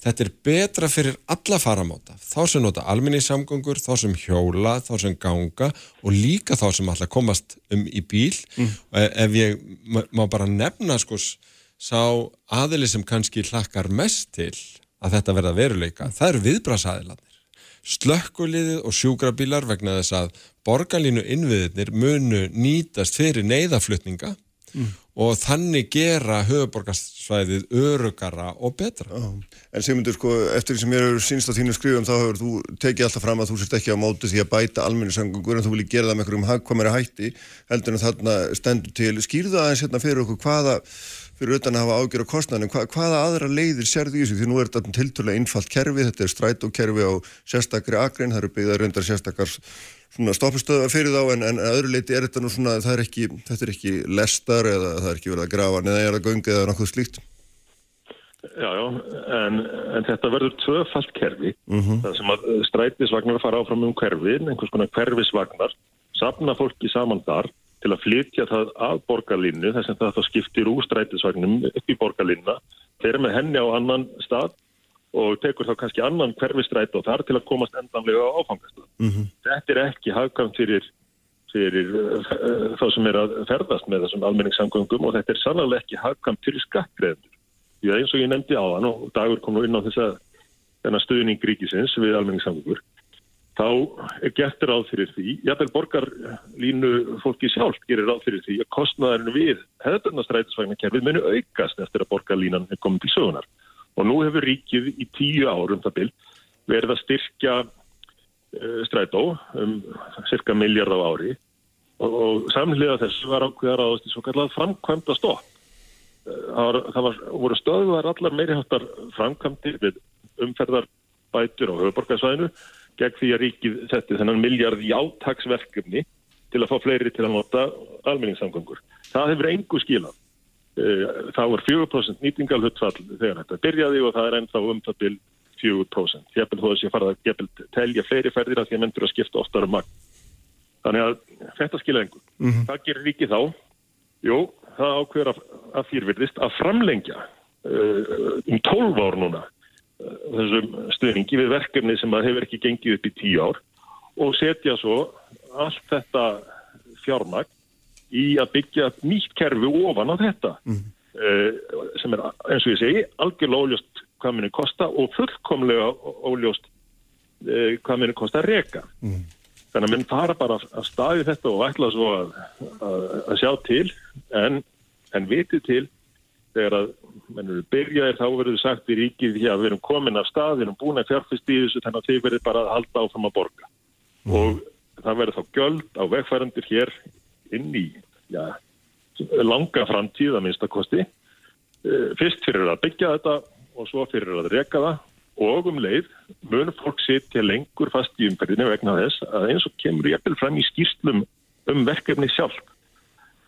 þetta er betra fyrir alla faramáta þá sem nota alminni samgöngur þá sem hjóla, þá sem ganga og líka þá sem alltaf komast um í bíl. Og e- ef ég má- bara nefna sko sá aðili sem kannski hlakkar mest til að þetta verða veruleika, það eru viðbrasaðilarnir slökkuliðið og sjúkrabílar vegna þess að borgarlínu innviðirnir munu nýtast fyrir neyðaflutninga og þannig gera höfuborgarsvæðið örugara og betra. En Sigmundur, sko, eftir því sem ég hefur sínst á þínu skrifum þá hefur þú tekið alltaf fram að þú sért ekki á móti því að bæta almenningssangungur en þú viljið gera það með einhverjum hagkvæmari hætti heldur en þarna stendur til. Skýrðu aðeins hérna fyrir okkur hvaða fyrir utan að hafa ágjör á kostnæðinu, hva, hvaða aðra leiðir sérðu í þessu, því nú er þetta tilturlega einfalt kerfi, þetta er strætókerfi á sérstakri akrein, það eru byggðar reyndar sérstakar svona stoppustöða fyrir þá en, en öðru leiti er þetta nú svona, það er ekki, þetta er ekki lestar eða það er ekki verið að grafa neða eða göngu eða nokkuð slíkt. Já, já, en, en þetta verður tvöfalt kerfi, Mhm. það sem að eh, strætisvagnar fara áfram um hverfin, einhvers konar hverfisvagnar, sapna fólki saman þar til að flytja það að borgarlinnu, þess að það skiptir úr strætisvagnum upp í borgarlinna, þeirra með henni á annan stað og tekur þá kannski annan hverfistræt og þar til að komast endanlega á áfangastað. Þetta er ekki hagkvæmt fyrir, fyrir uh, þá sem er að ferðast með þessum almenningssamgöngum og þetta er sannlega ekki hagkvæmt fyrir skattgreðendur. Því að eins og ég nefndi á hann og dagur kom nú inn á þessa þennan stuðning ríkisins við almenningssamgöngur, þá er gert ráð fyrir því, jafnvel borgarlínu fólki sjálf gerir ráð fyrir því að kostnaðarinn við hefðbjörnastrætisvagnakerfið munu aukast eftir að borgarlínan er komið til sögunar. Og nú hefur ríkið í tíu árum það bil verið að styrkja uh, strætó um cirka miljard á ári og, og samhliða þessu var ákveðar í svo kallað framkvæmda stopp. Það, var, það var, voru stöðuðar allar meiri hattar framkvæmdir við umferðarbætur á höfuborgarsvæðinu gegn því að ríkið setti þennan miljard í átaksverkefni til að fá fleiri til að nota almenningssamgöngur. Það hefur engu skilað. Eh, Það var 4% nýtingalhutfall þegar þetta byrjaði og það er ennþá um það bil 4%. Jæfnvel þó að sé farið að jæfnvel telja fleiri ferðir að því að menn fyrir að skipta oftar um magn. Þannig að þetta skilja engur. Mm -hmm. Það gerir ríkið þá? Jú, það ákveður að, að þýrvirðist að framlengja uh, um 12 ár núna uh, þessum stuðningi við verkefni sem hefur ekki gengið upp í 10 ár og setja svo allt þetta fjármagn í að byggja nýtt kerfi ofan á þetta mm. uh, sem er eins og ég segi algjörlega óljóst hvað minni kosta og fullkomlega óljóst uh, hvað minni kosta að reka mm. þannig að minn fara bara að staði þetta og ætla svo að, að, að sjá til en, en viti til þegar að mennur byrjaðir þá verður sagt í ríkið því að við erum komin af stað, við erum búin að fjárfyrst í þessu þannig að þið verður bara að halda áfram að borga mm. og það verður þá göld á vegfærandir hér inn í já, langa framtíð að minnstakosti eh, fyrst fyrir að byggja þetta og svo fyrir að reka það. Og um leið munum fólk sitja lengur fast í umferðinu vegna þess að eins og kemur ég eppil fram í skýrslum um verkefni sjálf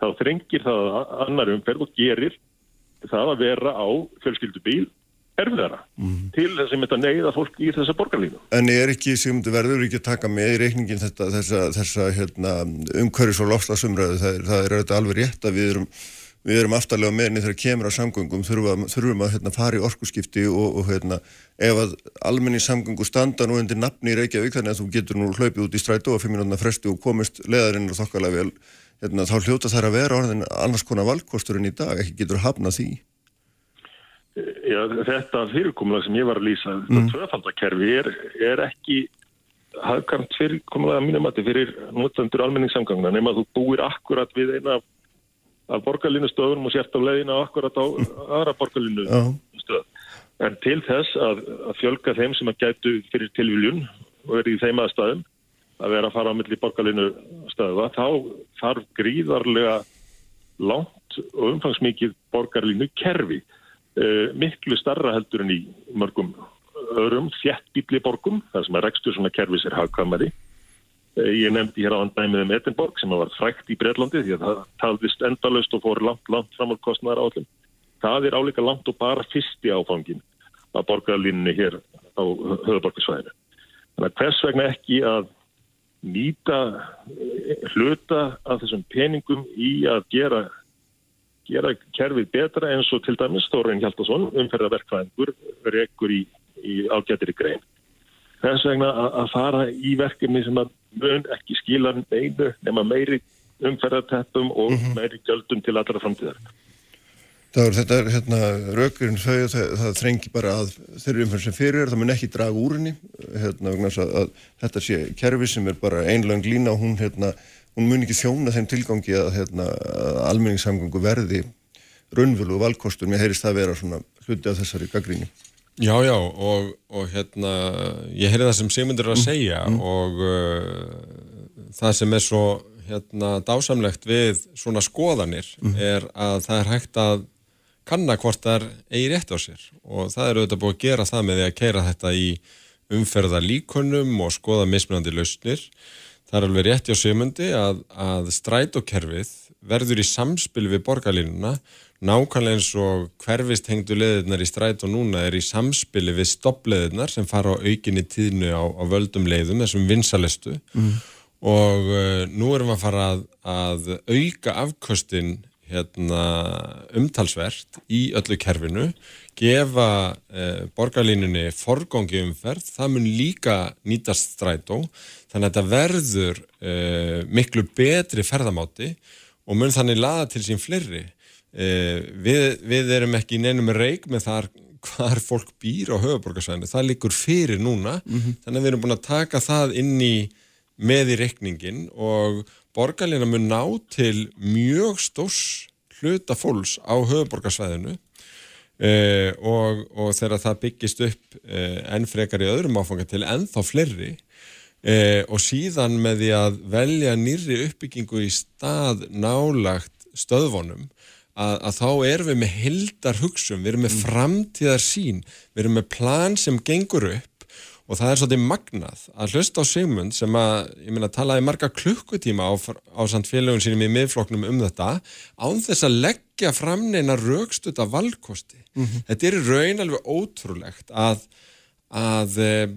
þá þrengir það annar umferð og gerir það að vera á fjölskyldubíl erfiðara mm. til þess að mynda neyða fólk í þessa borgarlínu. En er ekki, sem verður ekki að taka með í reikningin þetta, þessa, þessa hérna, umhverjus og lofslagsumræðu, það, það er auðvitað alveg rétt að við erum, við erum aftalega meðinni þegar kemur á samgöngum, þurfum, þurfum að hérna, fara í orkusskipti og, og hérna, ef að almenni samgöngu standa nú undir nafni í Reykjavík, þannig að þú getur nú hlaupið út í strætu og fimm minútna fresti og komist leðarinn og þokkalega vel, hérna, þá hljóta þær að vera orðin annars konar valkosturinn í dag, ekki getur hafnað því. Já, þetta fyrirkomulega sem ég var að lýsa, mm. tvöfaldakerfi er, er ekki hafðkvæmt fyrirkomulega mínum að þetta fyrir notendur almenningssamgangna nema að þú búir akkurat við eina af, af borgarlínu stöðunum og sért á leiðina akkurat á aðra borgarlínu stöð. En til þess að, að fjölga þeim sem að gætu fyrir tilviljun og verið í þeim aðstæðum að vera að fara á milli borgarlínu stöða, þá þarf gríðarlega langt og umfangsmikið borgarlínu kerfi uh, miklu starra heldur en í mörgum öðrum þjættbíli borgum, þar sem að rekstur svona kervis er hagkamari. Uh, ég nefndi hér á andæmið um Edinborg sem var frækt í Breitlandi því að það talðist endalust og fór langt, langt fram á kostnæðar áallum. Það er áleika langt og bara fyrsti áfangin að borgarlinni hér á höfuborgarsvæðinu. Þannig að hvers vegna ekki að nýta eh, hluta af þessum peningum í að gera gera kerfið betra eins og til dæmis Þórin Hjaldarsson, umferðarverkfæðingur, rekur í, í ágættir í grein. Þess vegna að fara í verkefni sem að mun ekki skila neinu nema meiri umferðarteppum og mm -hmm. meiri gjöldum til allra framtíðar. Það er þetta, hérna, raukurinn þau, það, það þrengi bara að þeirri umferð sem fyrir er, það mun ekki draga úr henni, hérna, að, að þetta sé kerfi sem er bara einlang lína og hún, hérna, hún mun ekki þjóna þeim tilgangi að, hérna, að almenningssamgangu verði raunvölu og valkostur, mér heyrist það vera svona hluti af þessari gaggríni. Já, já, og, og hérna, ég heyrði það sem Sigmundur er að mm. segja mm. og uh, það sem er svo hérna dásamlegt við svona skoðanir mm. er að það er hægt að kanna hvort það er eigi rétt á sér og það er auðvitað búið að gera það með því að keira þetta í umferða líkonum og skoða mismunandi lausnir Það er alveg rétt hjá sömundi að, að strætókerfið verður í samspil við borgarlínuna. Nákvæmlega eins og hverfist hengdu leðirnar í strætó núna er í samspili við stoppleðirnar sem fara á aukinni tíðnu á, á völdum leiðum, þessum vinsalestu mm. og uh, nú erum við að fara að, að auka afkostin hérna, umtalsvert í öllu kerfinu, gefa uh, borgarlínunni forgongi umferð, það mun líka nýtast strætó þannig að þetta verður uh, miklu betri ferðamáti og mun þannig laða til sín fleiri. Uh, við, við erum ekki nefnum reik með þar hvar fólk býr á höfuborgarsvæðinu, það likur fyrir núna. Mm -hmm. þannig að við erum búin að taka það inn í með í reikningin og borgarlina mun ná til mjög stórs hluta fólks á höfuborgarsvæðinu uh, og, og þegar það byggist upp enn frekar í öðrum áfanga til ennþá fleiri eh, og síðan með því að velja nýri uppbyggingu í stað nálagt stöðvonum að, að þá erum við með hildar hugsun, við erum með mm. framtíðar sín, við erum með plan sem gengur upp og það er svolítið magnað að hlusta á Sigmund sem að, ég minna, talaði marga klukkutíma á, á samt félagun sínum í miðfloknum um þetta án þess að leggja fram neina raukstuta valkosti. Mm -hmm. Þetta er raun alveg ótrúlegt að að eh,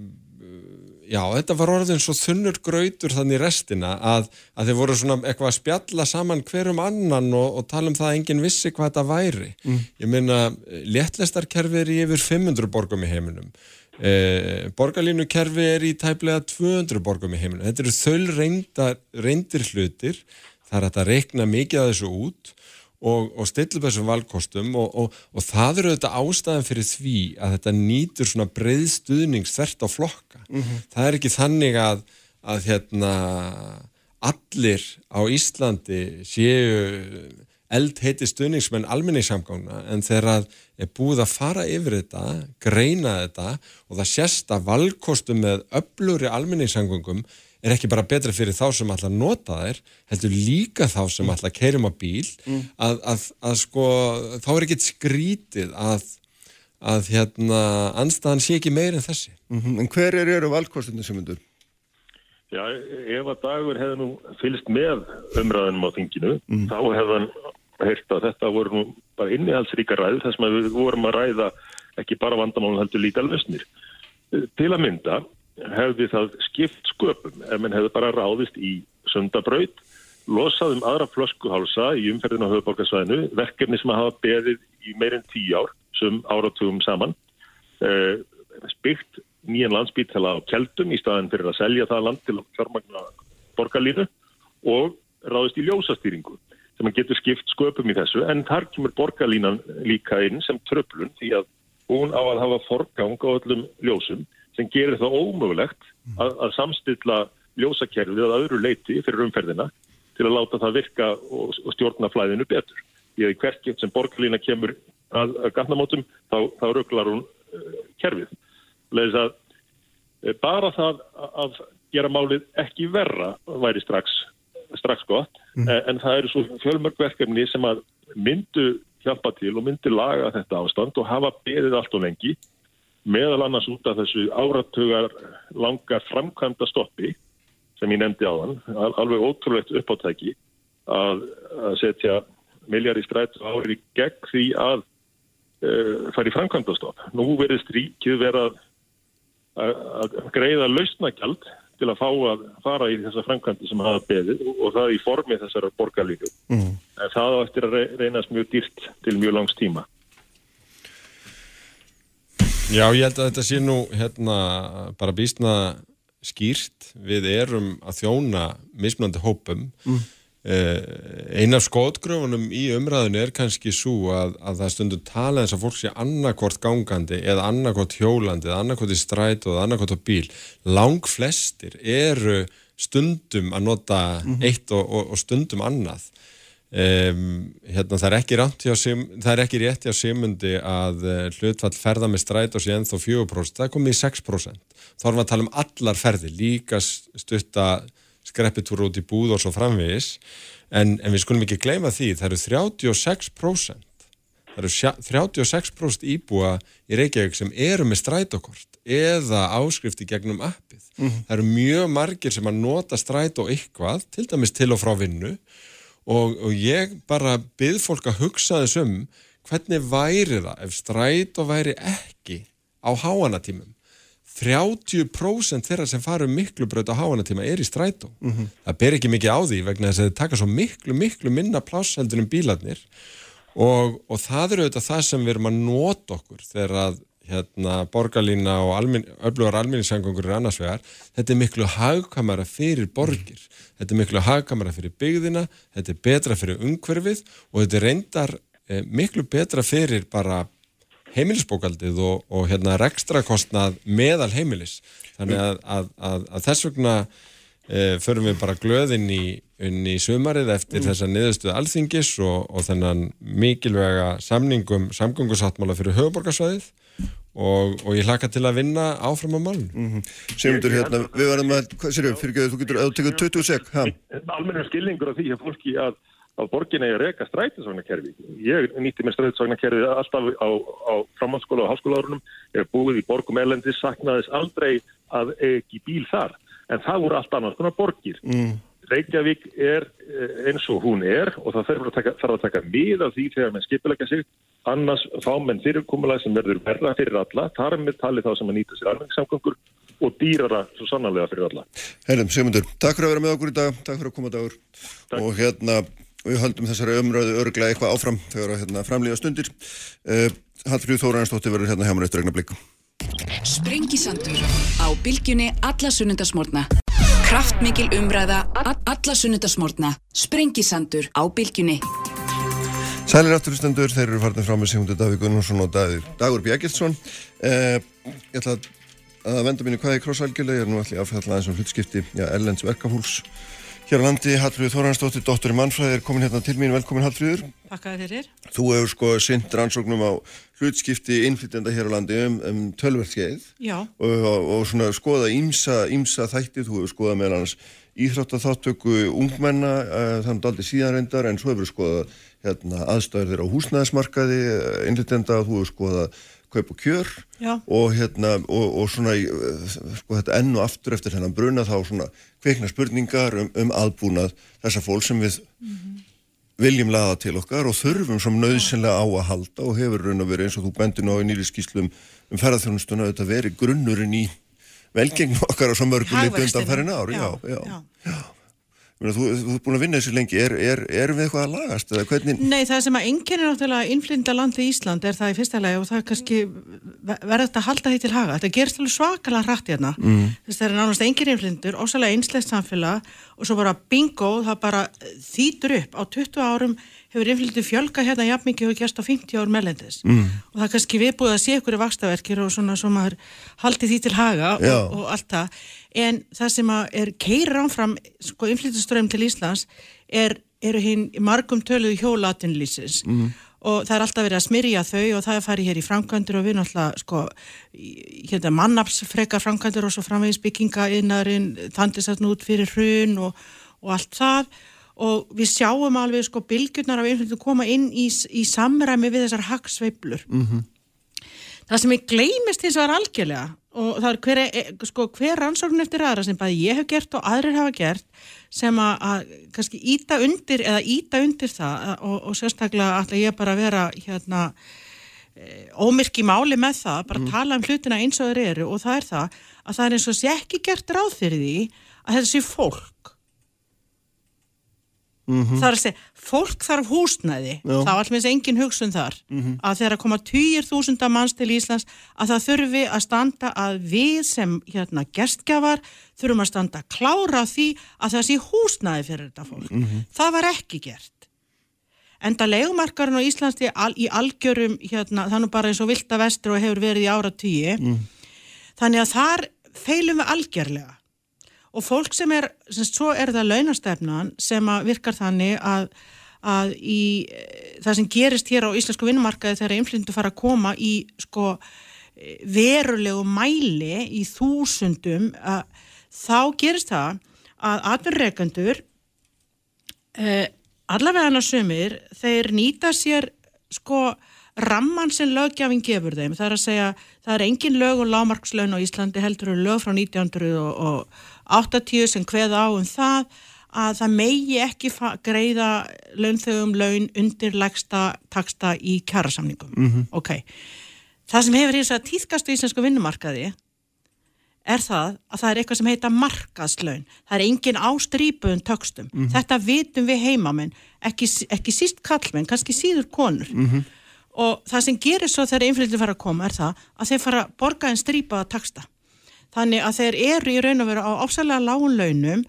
já, þetta var orðin svo þunnur grautur þannig restina að, að þeir voru svona eitthvað að spjalla saman hverjum annan og, og tala um það að enginn vissi hvað þetta væri. Mm. Ég meina, léttlestarkerfi er í yfir 500 borgum í heiminum. Eh, borgarlínukerfi er í tæplega 200 borgum í heiminum. Þetta eru þöll reyndir hlutir, það er að reikna mikið að þessu út og, og stilla upp þessum valkostum og, og, og það eru þetta ástæðan fyrir því að þetta nýtur svona breyðstuðnings þvert á flokka. Mm -hmm. Það er ekki þannig að, að hérna, allir á Íslandi séu eldheiti stuðningsmenn almenningssamgána en þegar er búið að fara yfir þetta, greina þetta og það sést að valkostum með öfluri almenningssamgöngum er ekki bara betra fyrir þá sem alltaf nota þær, heldur líka þá sem alltaf keirum á bíl, mm. að, að, að sko, þá er ekkert skrítið að, að hérna, anstaðan sé ekki meir en þessi. Mm -hmm. En hver er eru valkostinu sem undur? Já, ef að dagur hefði nú fylgst með umræðinum á þinginu, mm. þá hefði hann heyrt að þetta voru nú bara innihaldsríka ræð, þess að við vorum að ræða ekki bara vandamálun heldur líka lösnir. Til að mynda, hefði það skipt sköpum ef mann hefði bara ráðist í sundabraut, losað um aðra flöskuhálsa í umferðinu á höfuborgarsvæðinu, verkefni sem hafa beðið í meirinn tíu ár, sem áratugum saman, eh, spyrt nýjan landsbítala á keldum í staðin fyrir að selja það land til að fjármagna borgarlínu og ráðist í ljósastýringu sem getur skipt sköpum í þessu. En þar kemur borgarlínan líka inn sem tröflun því að hún á að hafa forgang á öllum ljósum sem gerir það ómögulegt að, að samstilla ljósakerfið að öðru leiti fyrir umferðina til að láta það virka og, og stjórna flæðinu betur. Því í hverkið sem borgarlína kemur að, að gannamótum þá, þá rugglar hún uh, kerfið. Leðis að uh, bara það að gera málið ekki verra væri strax, strax gott mm. en, en það eru svo fjölmörgverkefni sem að myndu hjálpa til og myndu laga þetta ástand og hafa beðið allt og lengi meðal annars út af þessu áratugar langar framkvæmda stoppi sem ég nefndi á hann, alveg ótrúlegt uppáttæki að, að setja miljardí strætt ári gegn því að uh, fara í framkvæmda stopp. Nú verið stríkið vera að, að greiða lausnagjald til að fá að fara í þessa framkvæmdi sem hafa beðið og, það í formi þessara borgarlíku. Mm. Það á eftir að reynast mjög dýrt til mjög langs tíma. Já, ég held að þetta sé nú hérna bara býstna skýrt. Við erum að þjóna mismunandi hópum. Mm. Eh, Einar skótgröfunum í umræðinu er kannski svo að, að það stundur tala eins að fólk sé annarkort gangandi eða annarkort hjólandi eða annarkort í strætu eða annarkort á bíl. Lang flestir eru stundum að nota mm -hmm. eitt og, og, og stundum annað. Um, hérna, það, er sem, það er ekki rétt hjá Simundi að uh, hlutfall ferða með stræt og síðan þó 4% það er komið í 6% þá erum við að tala um allar ferði líka stutta skreppitúru út í búð og svo framvegis. En, en við skulum ekki gleyma því það eru 36% það eru 36% íbúa í Reykjavík sem eru með strætókort eða áskrifti gegnum appið. Mm -hmm. það eru mjög margir sem að nota strætó eitthvað til dæmis til og frá vinnu og, og ég bara byrð fólk að hugsa þessum hvernig væri það ef strætó væri ekki á háanatímum. 30% þeirra sem faru miklu bröð á háanatíma er í strætó. Mm -hmm. það ber ekki mikið á því vegna þess að það taka svo miklu miklu minna plássheldur um bílarnir. Og, og það eru auðvitað það sem við erum að nota okkur þegar að hérna, borgarlína og almin, öflugar alminningssangungur er annars vegar þetta er miklu hagkamara fyrir borgir. Þetta er miklu hagkamara fyrir byggðina þetta er betra fyrir umhverfið og þetta er reyndar eh, miklu betra fyrir bara heimilisbókaldið og, og hérna rekstrakostnað meðal heimilis. Þannig að, að, að, að þess vegna eh, förum við bara glöðinn í, í sumarið eftir mm. þessa niðurstuðu alþingis og, og þennan mikilvega samningum samgöngusáttmála fyrir höfuborgarsvæðið og, og ég hlaka til að vinna áfram á málun mm -hmm. Sigmundur, hérna, við verðum að hvað sér þau, fyrir ekki að þú getur að tekja 20 sek Almennum skilningur af því að fólki að, að borgin er að reyka strætisvagnakerfi. Ég nýtti mér strætisvagnakerfi alltaf á, á framhaldsskóla og háskólaórunum ég hef búið í borgum elendis saknaðis aldrei að ekki bíl þar. En það voru allt annars konar borgir. Mm. Reykjavík er eh, eins og hún er og það þarf að taka, þarf að taka mið af því þegar mann skipilega sig annars fá menn fyrirkomulega sem verður verða fyrir alla, þar með talið þá sem að nýta sér alvegsamgöngur og dýrara svo sannarlega fyrir alla. Herðum, Sigmundur, takk fyrir að vera með okkur í dag, takk fyrir að koma dagur takk. og hérna við höldum þessari umröðu örglega eitthvað áfram þegar að hérna, framlýja stundir. Uh, Hallfríð Þóraðarsdóttir verður hérna hjá mér eftir egna blikku. Kraftmikil umræða alla sunnundasmórna. Sprengisandur á bylgjunni. Sælir afturstendur, þeir eru farin frá með Sigmundur Davík Gunnarsson og Dagur Bjækilsson. Uh, ég ætla að venda mínu hvaði krossalgjörlega, ég er nú allir afhællað eins og hlutskipti, já, Ellens verkafúls hér á landi, Hallfríður Þóransdóttir, dóttur í mannfræði, er komin hérna til mín, velkomin Hallfríður. Takkaði fyrir. Þú hefur sko synd rannsóknum á hlutskipti innflytjanda hér á landi um, um tölverkskeið og, og, og svona skoða ímsa, ímsa þætti, þú hefur skoðað meðal hans íþróttaþáttöku ungmenna, uh, þannig aldrei síðan reyndar, en svo hefur skoðað hérna, aðstæður þeirra á húsnæðismarkaði, innflytjanda, þú hefur skoðað kaup og kjör og, hérna, og, og svona sko, þetta enn og aftur eftir hennan bruna þá svona kveikna spurningar um, um aðbúnað þessa fólk sem við mm -hmm. viljum laða til okkar og þurfum som nöðsynlega á að halda og hefur raun og verið eins og þú bendir ná í nýri skýslum um ferðarþjónustuna þetta verið grunnurinn í velgengn okkar á svo mörgum litu undan færðin ári já, já, já. já. Þú ert búin að vinna þessu lengi, er, er, er við eitthvað að lagast? Hvernig... Nei, það sem að enginn er náttúrulega innflinda landi í Ísland er það í fyrsta lagi og það er kannski verður þetta að halda því til haga. Þetta gerst alveg svakalega hrætt hérna. Mm. Þess að það er nánast enginn innflindur, ósalega einslegt samfélag og svo bara bingo, það bara þýtur upp. Á 20 árum hefur innflindu fjölga hérna jafn mikið og gerst á 50 ár mellendis. Mm. Og það er kannski viðbúið að sé ykkur í vakstaverkir og svona sem að en það sem er keirir ánfram sko innflytjaströym til Íslands er, eru hinn margum töluðu hjólatinlýsins mm. og það er alltaf verið að smyrja þau og það er farið hér í framkvæmdur og við náttúrulega sko hérna mannapsfrekar framkvæmdur og svo framveginsbygginga innarinn þandisast nút fyrir hrun og, og allt það og við sjáum alveg sko bylgjurnar af innflytjum koma inn í, í samræmi við þessar hagsveiblur mm -hmm. það sem ég gleymist eins og er algjörlega og það er hver, e, sko, hver rannsókn eftir aðra sem bæði ég hef gert og aðrir hafa gert sem að, að kannski íta undir eða íta undir það og, og sérstaklega ætla ég bara að vera hérna e, ómyrk í máli með það, bara mm. tala um hlutina eins og þeir eru og það er það að það er eins og sé ekki gert ráð fyrir því að þessi fólk Mm -hmm. Það er að segja, fólk þarf húsnæði Já. þá allmest engin hugsun þar mm -hmm. að þegar koma týjir þúsunda manns til Íslands að það þurfi að standa að við sem hérna gerstgjafar þurfum að standa að klára því að það sé húsnæði fyrir þetta fólk mm -hmm. það var ekki gert enda legumarkarinn á Íslands al, í algjörum hérna, þannig bara eins og vilda vestur og hefur verið í ára týji mhm. þannig að þar feilum við algjörlega og fólk sem er, sem svo er það launastefnan sem virkar þannig að, að í það sem gerist hér á íslensku vinnumarkaði þegar einflindu fara að koma í sko verulegu mæli í þúsundum að, þá gerist það að atverðreikandur eh, allavega hann að sumir þeir nýta sér sko ramman sem lögjafinn gefur þeim það er að segja, það er engin lög og lámarkslaun á Íslandi heldur lög frá 1900 og, og 80 sem hveða á um það að það megi ekki greiða launþögum laun undir legsta taksta í kjærasamningum. Mm -hmm. Ok. Það sem hefur hins að týðkast í íslensku vinnumarkaði er það að það er eitthvað sem heita markaðslaun. Það er engin ástrýpuðun tökstum. Mm -hmm. Þetta vitum við heimamenn, ekki, ekki síst kallmenn, kannski síður konur. Mm -hmm. Og það sem gerir svo þegar einflýttir fara að koma er það að þeir fara að borga en strýpaða taksta. Þannig að þeir eru í raun og veru á ásalega lágun launum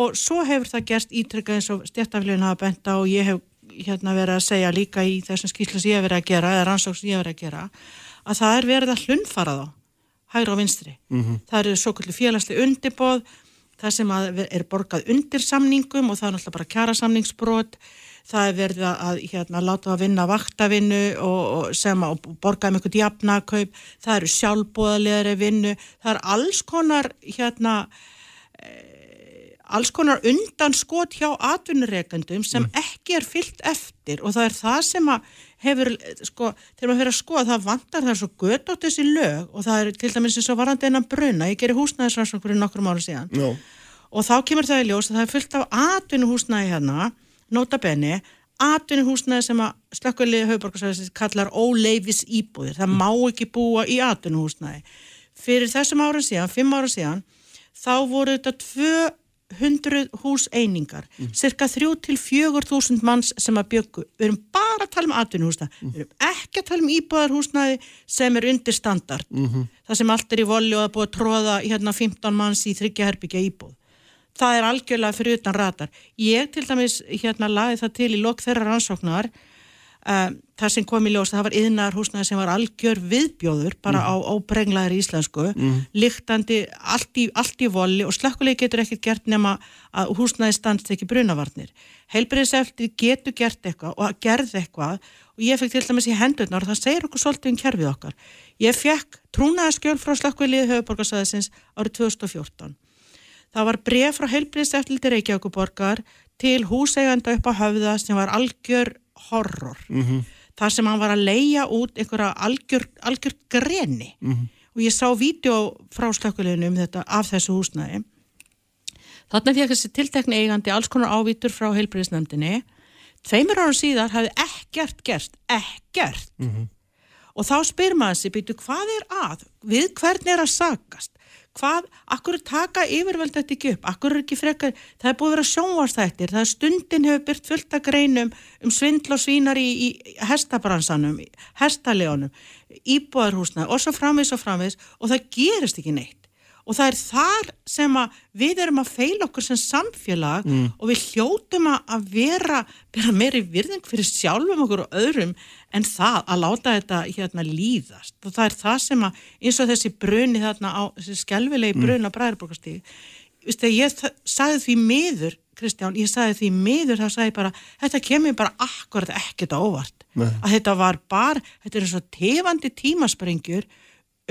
og svo hefur það gerst ítrykkað eins og stjættaflögin hafa benta og ég hef hérna verið að segja líka í þessum skýrslu sem ég hef verið að gera eða rannsóks sem ég hef verið að gera að það er verið að hlunfara þá, hægra og vinstri. Mm -hmm. Það eru svo kvöldi félagsli undirbóð, það sem er borgað undir samningum og það er náttúrulega bara kjara samningsbrot það er verið að hérna, láta að vinna vaktavinnu og, og sem að borga um einhvern jafnakaup, það eru sjálfbóðalegri vinnu, það er alls konar hérna eh, alls konar undan skot hjá atvinnureikandum sem mm. ekki er fyllt eftir. Og það er það sem að hefur, sko, þegar maður fyrir að skoða það vantar það svo gött átt þessi lög. Og það er til dæmis eins og varandi einan bruna, ég gerir húsnæðisrannsókur í nokkrum ára síðan. No. og þá kemur það í ljós að það er fullt af atvinnuhúsnæði hérna, nota benni atvinnuhúsnæði sem að slökkviliði höfuborgarsæðisins kallar óleifis íbúðir það má ekki búa í atvinnuhúsnæði fyrir þessum ára síðan, fimm ára síðan þá voru þetta 200 húseiningar mm. cirka 3 til 4.000 manns sem að bjöggu, við erum bara að tala um atvinnuhúsnæði, mm. við erum ekki að tala um íbúðarhúsnæði sem er undir standard mm -hmm. það sem allt er í voli og að búa að tróða hérna 15 manns í þryggjaherbyggja íbúð það er algjörlega fyrir utan ratar. Ég til dæmis hérna laði það til í lok þeirra rannsóknar um, þar sem kom í ljós að það var yðnar húsnaði sem var algjör viðbjóður bara mm. á, á brenglaðir íslensku mm. líktandi allt í, allt í voli og slökkulegi getur ekkert gert nema að húsnaði standst ekki brunavarnir. Heilbriðseftir getur gert eitthvað og gerð eitthvað og ég fekk til dæmis í hendurnar og það segir okkur svolítið um kerfið okkar. Ég fekk trúnaðaskjöl frá slökkulegi höfuborgarsæðisins árið 2014 Það var bref frá heilbriðseftildi Reykjavíkuborgar til húseganda upp á höfða sem var algjör horror. Mm -hmm. Þar sem hann var að leia út einhverja algjör, algjör greni. Mm -hmm. Og ég sá vídeo frá slökkuleginu um þetta af þessu húsnæði. Þannig að ég ekki tiltekni eigandi alls konar ávítur frá heilbriðsnefndinni. Tveimur ára síðar hafði ekkert gerst, ekkert. Mm -hmm. Og þá spyr maður sér, býtu, hvað er að? Við hvern er að sagast? Hvað, akkur taka yfirvöld þetta ekki upp, akkur er ekki frekar það er búið að vera sjónvarstættir, það er stundin hefur byrt fullt að greinum um svindl og svínar í, í hestabransanum hestalegunum, íbúðarhúsna og svo framvis og framvis og það gerist ekki neitt og það er þar sem að við erum að feila okkur sem samfélag mm. og við hljótum að vera, vera meiri virðing fyrir sjálfum okkur og öðrum en það að láta þetta hérna líðast og það er það sem að eins og þessi bruni þarna á, þessi skjálfilegi bruni mm. á Bræðurborgastíð ég sagði því miður Kristján, ég sagði því miður þá sagði ég bara, þetta kemur bara akkurat ekkert ávart, Nei. að þetta var bara, þetta er eins og tefandi tímasprengjur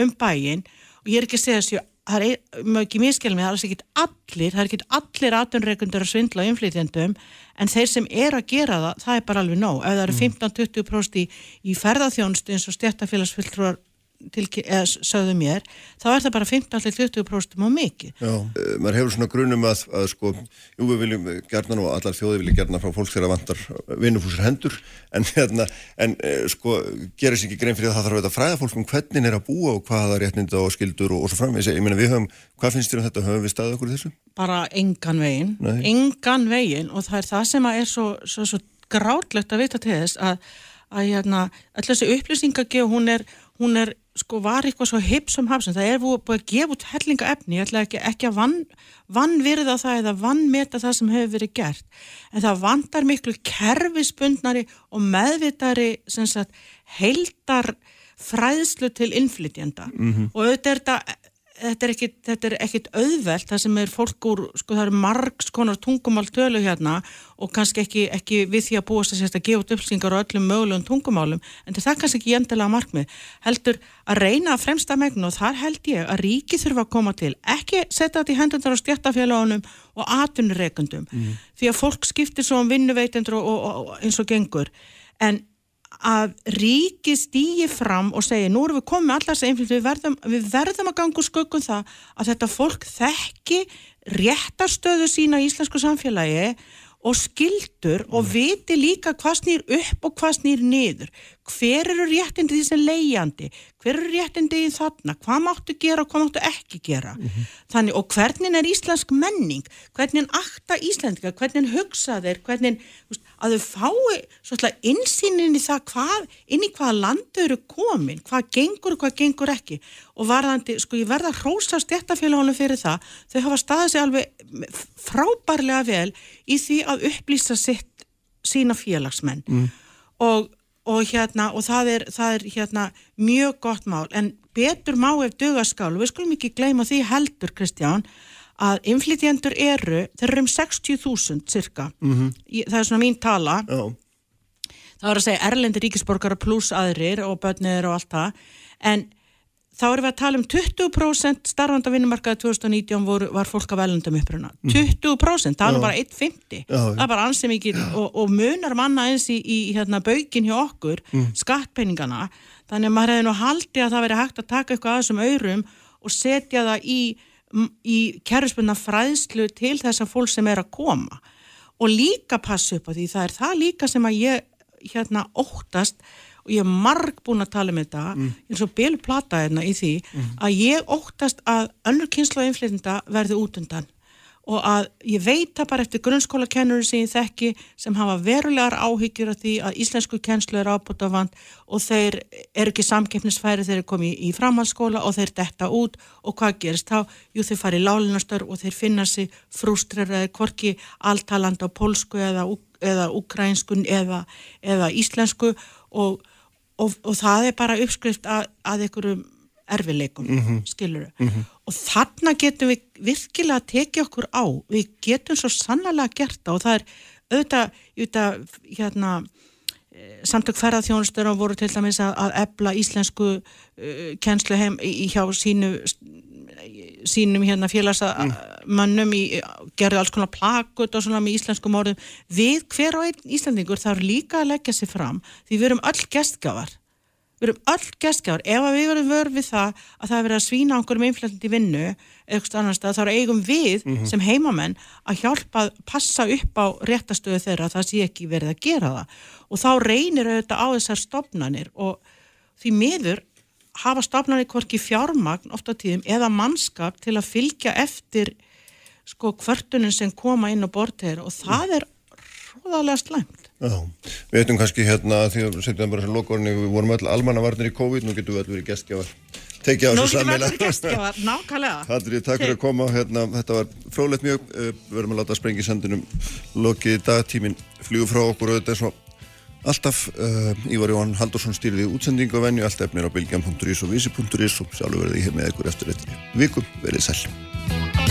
um bæin og ég er ekki að segja þessu það er ekki miskjálmi, það er ekki allir, það er ekki allir aðtunreikundur að svindla umflýtjandum en þeir sem er að gera það, það er bara alveg nóg. Ef það eru 15-20% í, í ferðarþjónst eins og stjættafélagsfylltrúar sögðu mér, þá er það bara 15-20% á mikið. Já, uh, maður hefur svona grunum að, að sko, jú við viljum gerna nú, allar þjóði vilja gerna frá fólk þegar vantar vinnufúsar hendur, en hérna, en sko, gerir sér ekki grein fyrir að það þarf að fræða fólk um hvernig er að búa og hvaða réttinda og skildur og, og svo framvegis, ég meina við höfum, hvað finnst þér um þetta, höfum við staðið okkur þessu? Bara engan veginn, Nei. engan veginn og það er það sem er svo, svo, svo grátlegt að vita til þess að, að hérna, hún er, sko var eitthvað svo hipsum hafsum, það er búið að gefa út hellinga efni, ég ætla ekki, ekki að vann, vannvirða það eða vannmeta það sem hefur verið gert, en það vandar miklu kerfisbundnari og meðvitari sagt, heildar fræðslu til innflytjanda mm -hmm. og auðvitað er þetta þetta er ekkit, þetta er ekkit auðvelt það sem er fólk úr, sko það eru margs konar tungumál tölu hérna og kannski ekki, ekki við því að búast að sérst að gefa út uppslingar á öllum mögulegum tungumálum en það er kannski ekki endilega markmið. Heldur að reyna að fremsta megnu og þar held ég að ríki þurfa að koma til. Ekki setja þetta í hendundar á stjættafélagunum og atunreikundum mm. því að fólk skiptir svo um vinnuveitendur og, og, og eins og gengur. En að ríki stýji fram og segja nú erum við komið með allar þessi einflýtt við við verðum að ganga úr skökkum það að þetta fólk þekki réttarstöðu sína í íslensku samfélagi og skildur og mm. viti líka hvað snýr upp og hvað snýr niður hver eru réttindi því sem leiðjandi hver eru réttindi í þarna? Hvað máttu gera og hvað máttu ekki gera? Mm -hmm. þannig og hvernig er íslensk menning? Hvernig akta íslendika hvernig hugsa þeir? Hvernig að þau fái svolítið insýnin í það hvað, inn í hvaða landu eru komin, hvað gengur og hvað gengur ekki. Og varðandi, sko ég verða hrósa stjættafélagunum fyrir það. Þau hafa staðið sig alveg frábærlega vel í því að upplýsa sitt sína félagsmenn. Mm. og og hérna og það er, það er hérna mjög gott mál. En betur má ef dögaskál og við skulum ekki gleyma því heldur Kristján að inflytjendur eru þeir eru um 60.000 cirka mm -hmm. það er svona mín tala. Oh. það var að segja erlendi ríkisborgara pluss aðrir og börnir og allt það. En þá erum við að tala um 20% starfanda vinnumarkaði 2019 voru, var fólk af velundum uppruna. 20%, það er bara 1,50. Það er bara ansið mikið og, og munar manna eins í, í hérna, baugin hjá okkur, mm. skattpenningana. Þannig að maður hefði nú haldið að það veri hægt að taka eitthvað að þessum aurum og setja það í í kerfisbundna fræðslu til þess að fólk sem er að koma og líka passa upp á því það er það líka sem að ég hérna óttast og ég er marg búin að tala um þetta mm. eins og Bill Plata hérna í því mm. að ég óttast að önnur kynslu og innflytenda verði út undan og að ég veit það bara eftir grunnskóla kennurinn sem ég þekki sem hafa verulegar áhyggjur af því að íslensku kennslu er ábútt af vand og þeir eru ekki samkeppnisfæri þeir eru komið í framhaldsskóla og þeir detta út og hvað gerist þá? Jú þeir fari í lálinastar og þeir finna sig frústreraði korki alltaland á polsku eða, eða ukrainskun eða, eða íslensku og og, og það er bara uppskrift að, að einhverjum erfileikum, mm -hmm. skilur mm -hmm. og þarna getum við virkilega að tekið okkur á, við getum svo sannlega gert það og það er auðvitað, auðvitað hérna eh, samtök ferðarþjónustur og voru til dæmis að, að ebla íslensku uh, kennslu heim í, hjá sínu sínum hérna félagsmönnum mm. gerði alls konar plakut og svona með íslenskum orðum við hver og einn íslendingur þarf líka að leggja sig fram því við erum öll gestgafar við erum öll gestgafar ef við verum vörð við það að það er verið að svína okkur með inflandi vinnu eitthvað annars þá er eigum við mm -hmm. sem heimamenn að hjálpa að passa upp á réttastöðu þeirra það sé ekki verið að gera það og þá reynir auðvitað á þessar stopnanir og því miður hafa stafnarnir hvorki fjármagn ofta tíðum eða mannskap til að fylgja eftir sko kvörtunum sem koma inn á borteir og það er róðarlega slæmt. Já, við veitum kannski hérna því að setjum bara sem lokorni, við vorum öll almannavarnir í COVID, nú getum við öll verið gestgjafar. Tekja á þessu sammeila. Nú getum við öll gestgjafar, nákvæmlega. Ég takk fyrir að koma, hérna, þetta var frólægt mjög, eh, við verðum að láta sprengi sendinum lokið dagtímin fljú frá okkur og þetta er svona Alltaf uh, Ívar Jón Haldursson stýriði útsendingu og venju, allt efnir á bilgjum.is og vísi.is og sjálfur verði ég hér með ykkur eftir eftir vikum, verið sæl.